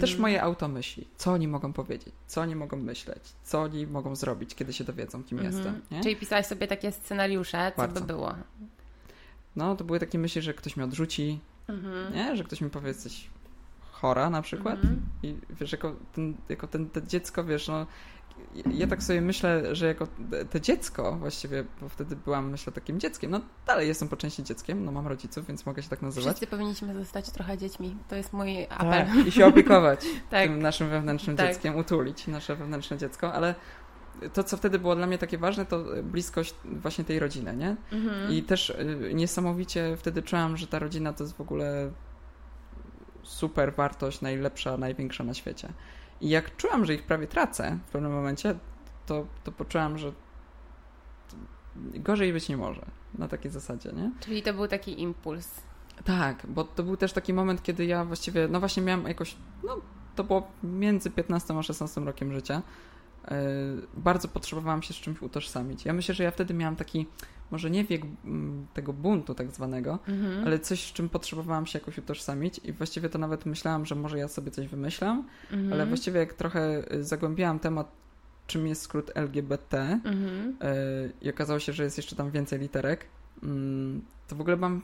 [SPEAKER 2] Też moje auto myśli, co oni mogą powiedzieć, co oni mogą myśleć, co oni mogą zrobić, kiedy się dowiedzą, kim -hmm. jestem. Nie?
[SPEAKER 1] Czyli pisałaś sobie takie scenariusze, co Bardzo. by było?
[SPEAKER 2] No, to były takie myśli, że ktoś mnie odrzuci, -hmm. nie? że ktoś mi powie, coś chora na przykład. -hmm. I wiesz, jako, ten, jako ten, to dziecko, wiesz, no, ja tak sobie myślę, że jako te dziecko właściwie, bo wtedy byłam, myślę, takim dzieckiem, no dalej jestem po części dzieckiem, no mam rodziców, więc mogę się tak nazywać.
[SPEAKER 1] Wszyscy powinniśmy zostać trochę dziećmi, to jest mój apel.
[SPEAKER 2] Tak, I się opiekować tak. tym naszym wewnętrznym tak. dzieckiem, utulić nasze wewnętrzne dziecko, ale to, co wtedy było dla mnie takie ważne, to bliskość właśnie tej rodziny, nie? Mhm. I też y, niesamowicie wtedy czułam, że ta rodzina to jest w ogóle super wartość, najlepsza, największa na świecie. I jak czułam, że ich prawie tracę w pewnym momencie, to, to poczułam, że gorzej być nie może. Na takiej zasadzie, nie?
[SPEAKER 1] Czyli to był taki impuls.
[SPEAKER 2] Tak, bo to był też taki moment, kiedy ja właściwie, no właśnie miałam jakoś, no to było między 15 a 16 rokiem życia. Yy, bardzo potrzebowałam się z czymś utożsamić. Ja myślę, że ja wtedy miałam taki może nie wiek mm, tego buntu tak zwanego, mhm. ale coś, z czym potrzebowałam się jakoś utożsamić i właściwie to nawet myślałam, że może ja sobie coś wymyślam, mhm. ale właściwie jak trochę y, zagłębiałam temat, czym jest skrót LGBT mhm. Y, i okazało się, że jest jeszcze tam więcej literek, mm, to w ogóle mam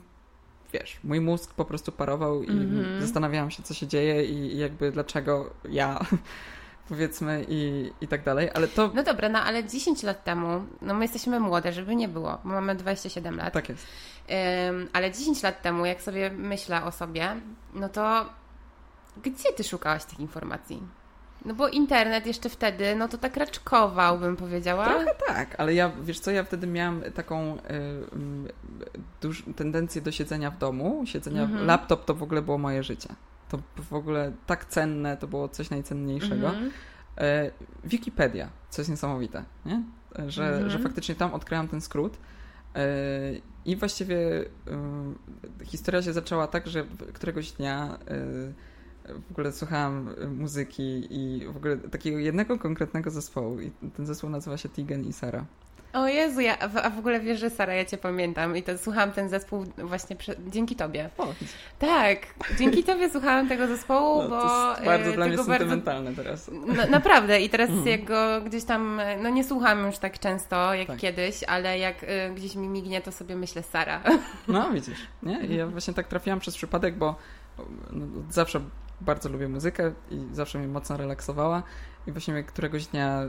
[SPEAKER 2] wiesz, mój mózg po prostu parował i mhm. zastanawiałam się, co się dzieje i, i jakby dlaczego ja powiedzmy i, i tak dalej, ale to...
[SPEAKER 1] No dobra, no ale 10 lat temu, no my jesteśmy młode, żeby nie było, bo mamy 27 lat.
[SPEAKER 2] Tak jest.
[SPEAKER 1] Um, ale 10 lat temu, jak sobie myślę o sobie, no to gdzie ty szukałaś tych informacji? No bo internet jeszcze wtedy, no to tak raczkował, bym powiedziała.
[SPEAKER 2] Trochę tak, ale ja, wiesz co, ja wtedy miałam taką y, duż, tendencję do siedzenia w domu, siedzenia, mm -hmm. laptop to w ogóle było moje życie. To w ogóle tak cenne, to było coś najcenniejszego. Mhm. E, Wikipedia, co jest niesamowite, nie? Że, mhm. że faktycznie tam odkryłam ten skrót. E, I właściwie e, historia się zaczęła tak, że któregoś dnia w ogóle słuchałam muzyki i w ogóle takiego jednego konkretnego zespołu. I ten zespół nazywa się Tigen i Sara.
[SPEAKER 1] O Jezu, ja, a w ogóle wiesz, że Sara, ja Cię pamiętam i to słuchałam ten zespół właśnie przy, dzięki Tobie.
[SPEAKER 2] O,
[SPEAKER 1] tak, dzięki Tobie słuchałam tego zespołu, no, bo...
[SPEAKER 2] To jest bardzo dla mnie sentymentalne bardzo, teraz.
[SPEAKER 1] No, naprawdę i teraz mm. jak go gdzieś tam, no nie słucham już tak często jak tak. kiedyś, ale jak y, gdzieś mi mignie, to sobie myślę Sara.
[SPEAKER 2] No widzisz, nie? I ja właśnie tak trafiłam przez przypadek, bo no, zawsze bardzo lubię muzykę i zawsze mnie mocno relaksowała i właśnie któregoś dnia y,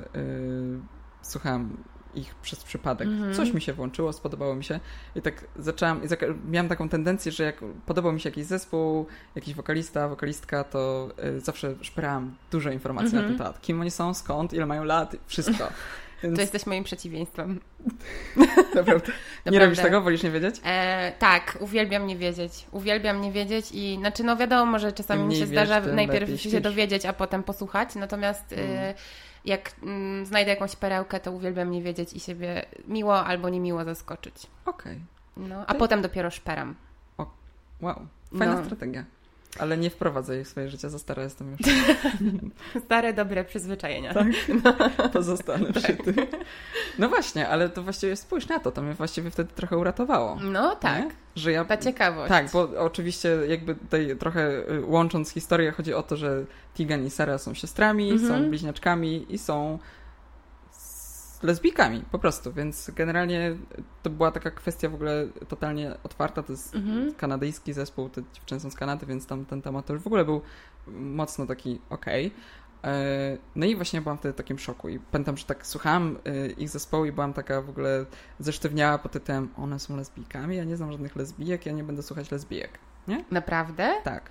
[SPEAKER 2] słuchałam ich przez przypadek. -hmm. Coś mi się włączyło, spodobało mi się i tak zaczęłam, i miałam taką tendencję, że jak podobał mi się jakiś zespół, jakiś wokalista, wokalistka, to y, zawsze szperałam dużo informacji na ten mhm. temat. Kim oni są, skąd, ile mają lat, wszystko.
[SPEAKER 1] Więc... To jesteś moim przeciwieństwem.
[SPEAKER 2] Naprawdę. Nie robisz tego? Wolisz nie wiedzieć?
[SPEAKER 1] E, tak, uwielbiam nie wiedzieć. Uwielbiam nie wiedzieć i znaczy no wiadomo, że czasami mi się zdarza najpierw się dowiedzieć, a potem posłuchać, natomiast mm. y, jak mm, znajdę jakąś perełkę, to uwielbiam nie wiedzieć i siebie miło albo niemiło zaskoczyć.
[SPEAKER 2] Okej.
[SPEAKER 1] Okay. No, a potem dopiero szperam.
[SPEAKER 2] Wow, fajna no. strategia. Ale nie wprowadzę jej w swoje życie, za stara jestem już.
[SPEAKER 1] Stare, dobre przyzwyczajenia.
[SPEAKER 2] Tak, pozostanę przy tym. No właśnie, ale to właściwie spójrz na to, to mnie właściwie wtedy trochę uratowało.
[SPEAKER 1] No tak, nie? że ja... ta ciekawość.
[SPEAKER 2] Tak, bo oczywiście jakby tutaj trochę y, łącząc historię, chodzi o to, że Tigan i Sara są siostrami, mhm. są bliźniaczkami i są lesbijkami, po prostu, więc generalnie to była taka kwestia w ogóle totalnie otwarta, to jest mhm. kanadyjski zespół, te dziewczyny są z Kanady, więc tam ten temat już w ogóle był mocno taki okej. Okay. E, no i właśnie byłam wtedy w takim szoku i pamiętam, że tak słuchałam e, ich zespołu i byłam taka w ogóle zesztywniała pod tytułem one są lesbijkami, ja nie znam żadnych lesbijek, ja nie będę słuchać lesbijek, nie?
[SPEAKER 1] Naprawdę?
[SPEAKER 2] Tak.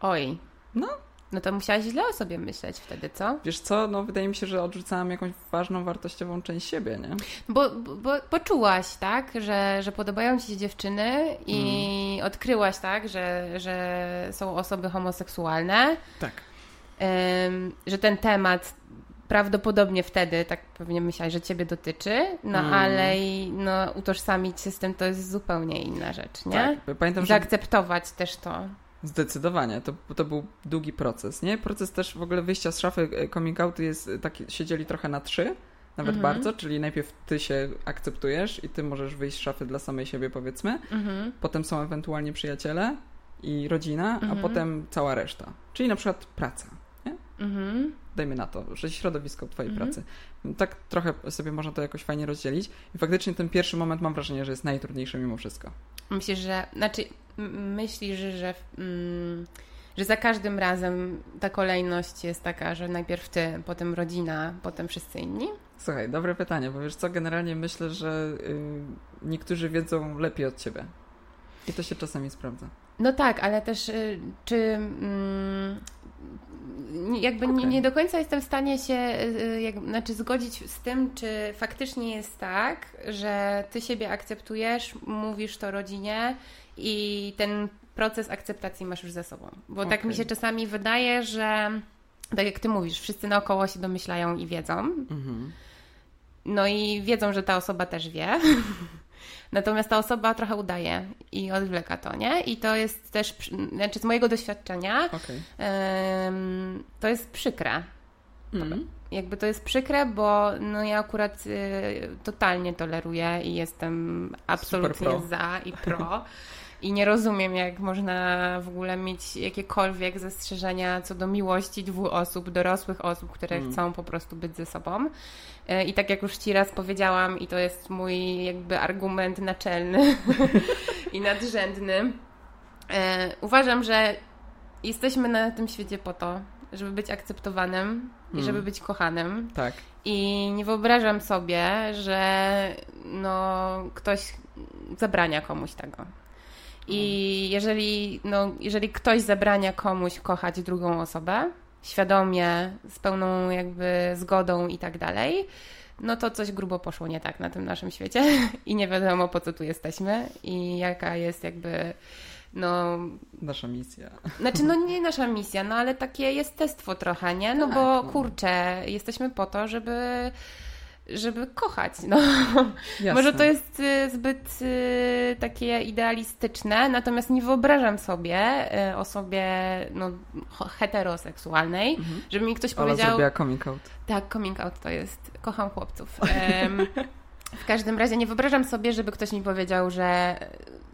[SPEAKER 1] Oj.
[SPEAKER 2] No,
[SPEAKER 1] no to musiałaś źle o sobie myśleć wtedy, co?
[SPEAKER 2] Wiesz co, no wydaje mi się, że odrzucałam jakąś ważną, wartościową część siebie, nie?
[SPEAKER 1] Bo, bo poczułaś, tak, że, że podobają ci się dziewczyny i mm. odkryłaś, tak, że, że są osoby homoseksualne.
[SPEAKER 2] Tak.
[SPEAKER 1] Um, że ten temat prawdopodobnie wtedy, tak pewnie myślałaś, że ciebie dotyczy, no mm. ale no, utożsamić się z tym to jest zupełnie inna rzecz, nie?
[SPEAKER 2] Tak, pamiętam,
[SPEAKER 1] Zaakceptować że... też to.
[SPEAKER 2] Zdecydowanie, to, to był długi proces, nie? Proces też w ogóle wyjścia z szafy e, coming outu jest e, taki, siedzieli trochę na trzy, nawet mhm. bardzo, czyli najpierw ty się akceptujesz i ty możesz wyjść z szafy dla samej siebie, powiedzmy. Mhm. Potem są ewentualnie przyjaciele i rodzina, mhm. a potem cała reszta. Czyli na przykład praca? Mhm. Dajmy na to, że środowisko twojej mhm. pracy. Tak trochę sobie można to jakoś fajnie rozdzielić. I faktycznie ten pierwszy moment mam wrażenie, że jest najtrudniejszy mimo wszystko.
[SPEAKER 1] Myślisz, że... Znaczy, myślisz, że, mm, że za każdym razem ta kolejność jest taka, że najpierw ty, potem rodzina, potem wszyscy inni?
[SPEAKER 2] Słuchaj, dobre pytanie, bo wiesz co, generalnie myślę, że y, niektórzy wiedzą lepiej od ciebie. I to się czasami sprawdza.
[SPEAKER 1] No tak, ale też y, czy mm, jakby okay. nie, nie, do końca jestem w stanie się y, jak, znaczy zgodzić z tym, czy faktycznie jest tak, że ty siebie akceptujesz, mówisz to rodzinie i ten proces akceptacji masz już za sobą. Bo okay. tak mi się czasami wydaje, że tak jak ty mówisz, wszyscy naokoło się domyślają i wiedzą. Mhm. No i wiedzą, że ta osoba też wie. Natomiast ta osoba trochę udaje i odwleka to, nie? I to jest też, znaczy z mojego doświadczenia, okay. to jest przykre. Mm. Jakby to jest przykre, bo no ja akurat y, totalnie toleruję i jestem absolutnie za i pro. I nie rozumiem, jak można w ogóle mieć jakiekolwiek zastrzeżenia co do miłości dwóch osób, dorosłych osób, które mm. chcą po prostu być ze sobą. E, I tak jak już Ci raz powiedziałam, i to jest mój jakby argument naczelny i nadrzędny, e, uważam, że jesteśmy na tym świecie po to, żeby być akceptowanym mm. i żeby być kochanym.
[SPEAKER 2] Tak.
[SPEAKER 1] I nie wyobrażam sobie, że no, ktoś zabrania komuś tego. I jeżeli, no, jeżeli ktoś zabrania komuś kochać drugą osobę, świadomie, z pełną jakby zgodą i tak dalej, no to coś grubo poszło nie tak na tym naszym świecie i nie wiadomo po co tu jesteśmy i jaka jest jakby no...
[SPEAKER 2] Nasza misja.
[SPEAKER 1] Znaczy, no nie nasza misja, no ale takie jestestwo trochę, nie? No tak, bo no. kurczę, jesteśmy po to, żeby żeby kochać. No. Może to jest y, zbyt y, takie idealistyczne, natomiast nie wyobrażam sobie y, osobie no, heteroseksualnej, mhm. żeby mi ktoś powiedział...
[SPEAKER 2] Zrobiła coming out.
[SPEAKER 1] Tak, coming out to jest... Kocham chłopców. w każdym razie nie wyobrażam sobie, żeby ktoś mi powiedział, że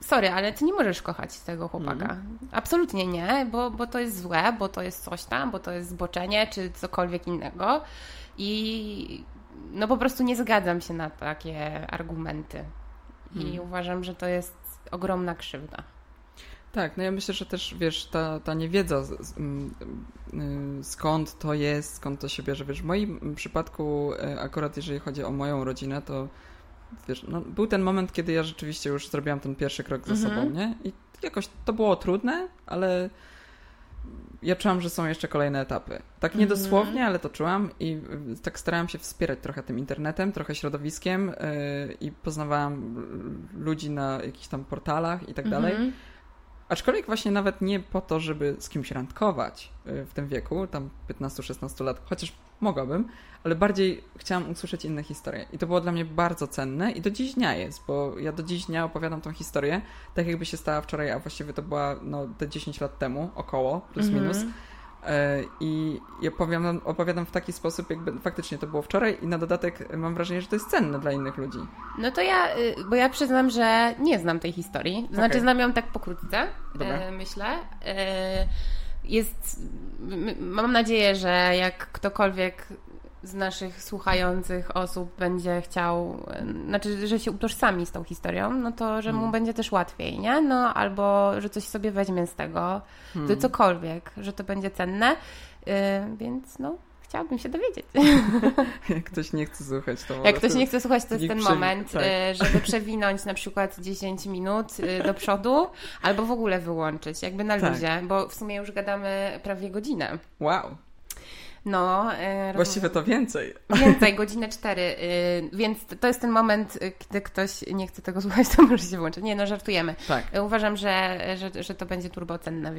[SPEAKER 1] sorry, ale ty nie możesz kochać tego chłopaka. Mhm. Absolutnie nie, bo, bo to jest złe, bo to jest coś tam, bo to jest zboczenie, czy cokolwiek innego. I no po prostu nie zgadzam się na takie argumenty. I hmm. uważam, że to jest ogromna krzywda.
[SPEAKER 2] Tak, no ja myślę, że też wiesz, ta, ta niewiedza skąd to jest, skąd to się bierze. Wiesz, w moim przypadku, e, akurat jeżeli chodzi o moją rodzinę, to wiesz, no, był ten moment, kiedy ja rzeczywiście już zrobiłam ten pierwszy krok za mhm. sobą, nie? I jakoś to było trudne, ale ja czułam, że są jeszcze kolejne etapy. Tak mhm. dosłownie, ale to czułam i y, tak starałam się wspierać trochę tym internetem, trochę środowiskiem yy, i poznawałam ludzi na jakichś tam portalach i tak dalej. Mhm. Aczkolwiek właśnie nawet nie po to, żeby z kimś randkować y, w tym wieku, tam 15-16 lat, chociaż mogłabym, ale bardziej chciałam usłyszeć inne historie. I to było dla mnie bardzo cenne i do dziś dnia jest, bo ja do dziś dnia opowiadam tą historię tak, jakby się stała wczoraj, a właściwie to była no, te 10 lat temu, około, plus mm -hmm. minus. E, I opowiadam, opowiadam w taki sposób, jakby faktycznie to było wczoraj, i na dodatek mam wrażenie, że to jest cenne dla innych ludzi.
[SPEAKER 1] No to ja, y, bo ja przyznam, że nie znam tej historii. Znaczy, okay. znam ją tak pokrótce, Dobra. E, myślę. Jest, mam nadzieję, że jak ktokolwiek z naszych słuchających osób będzie chciał, znaczy, że się utożsami z tą historią, no to, że mu hmm. będzie też łatwiej, nie? No, albo, że coś sobie weźmie z tego, hmm. to cokolwiek, że to będzie cenne, yy, więc no, chciałabym się dowiedzieć.
[SPEAKER 2] Jak ktoś nie chce słuchać, to
[SPEAKER 1] Jak ktoś nie chce słuchać, to jest ten moment, tak. Y, żeby przewinąć na przykład 10 minut y, do przodu, albo w ogóle wyłączyć, jakby na tak. luzie, bo w sumie już gadamy prawie godzinę.
[SPEAKER 2] Wow.
[SPEAKER 1] No,
[SPEAKER 2] e, Właściwie to więcej.
[SPEAKER 1] Więcej, godzinę cztery. E, więc to jest ten moment, kiedy ktoś nie chce tego słuchać, to może się włączyć. Nie, no żartujemy. Tak. Uważam, że, że, że to będzie turbocenne.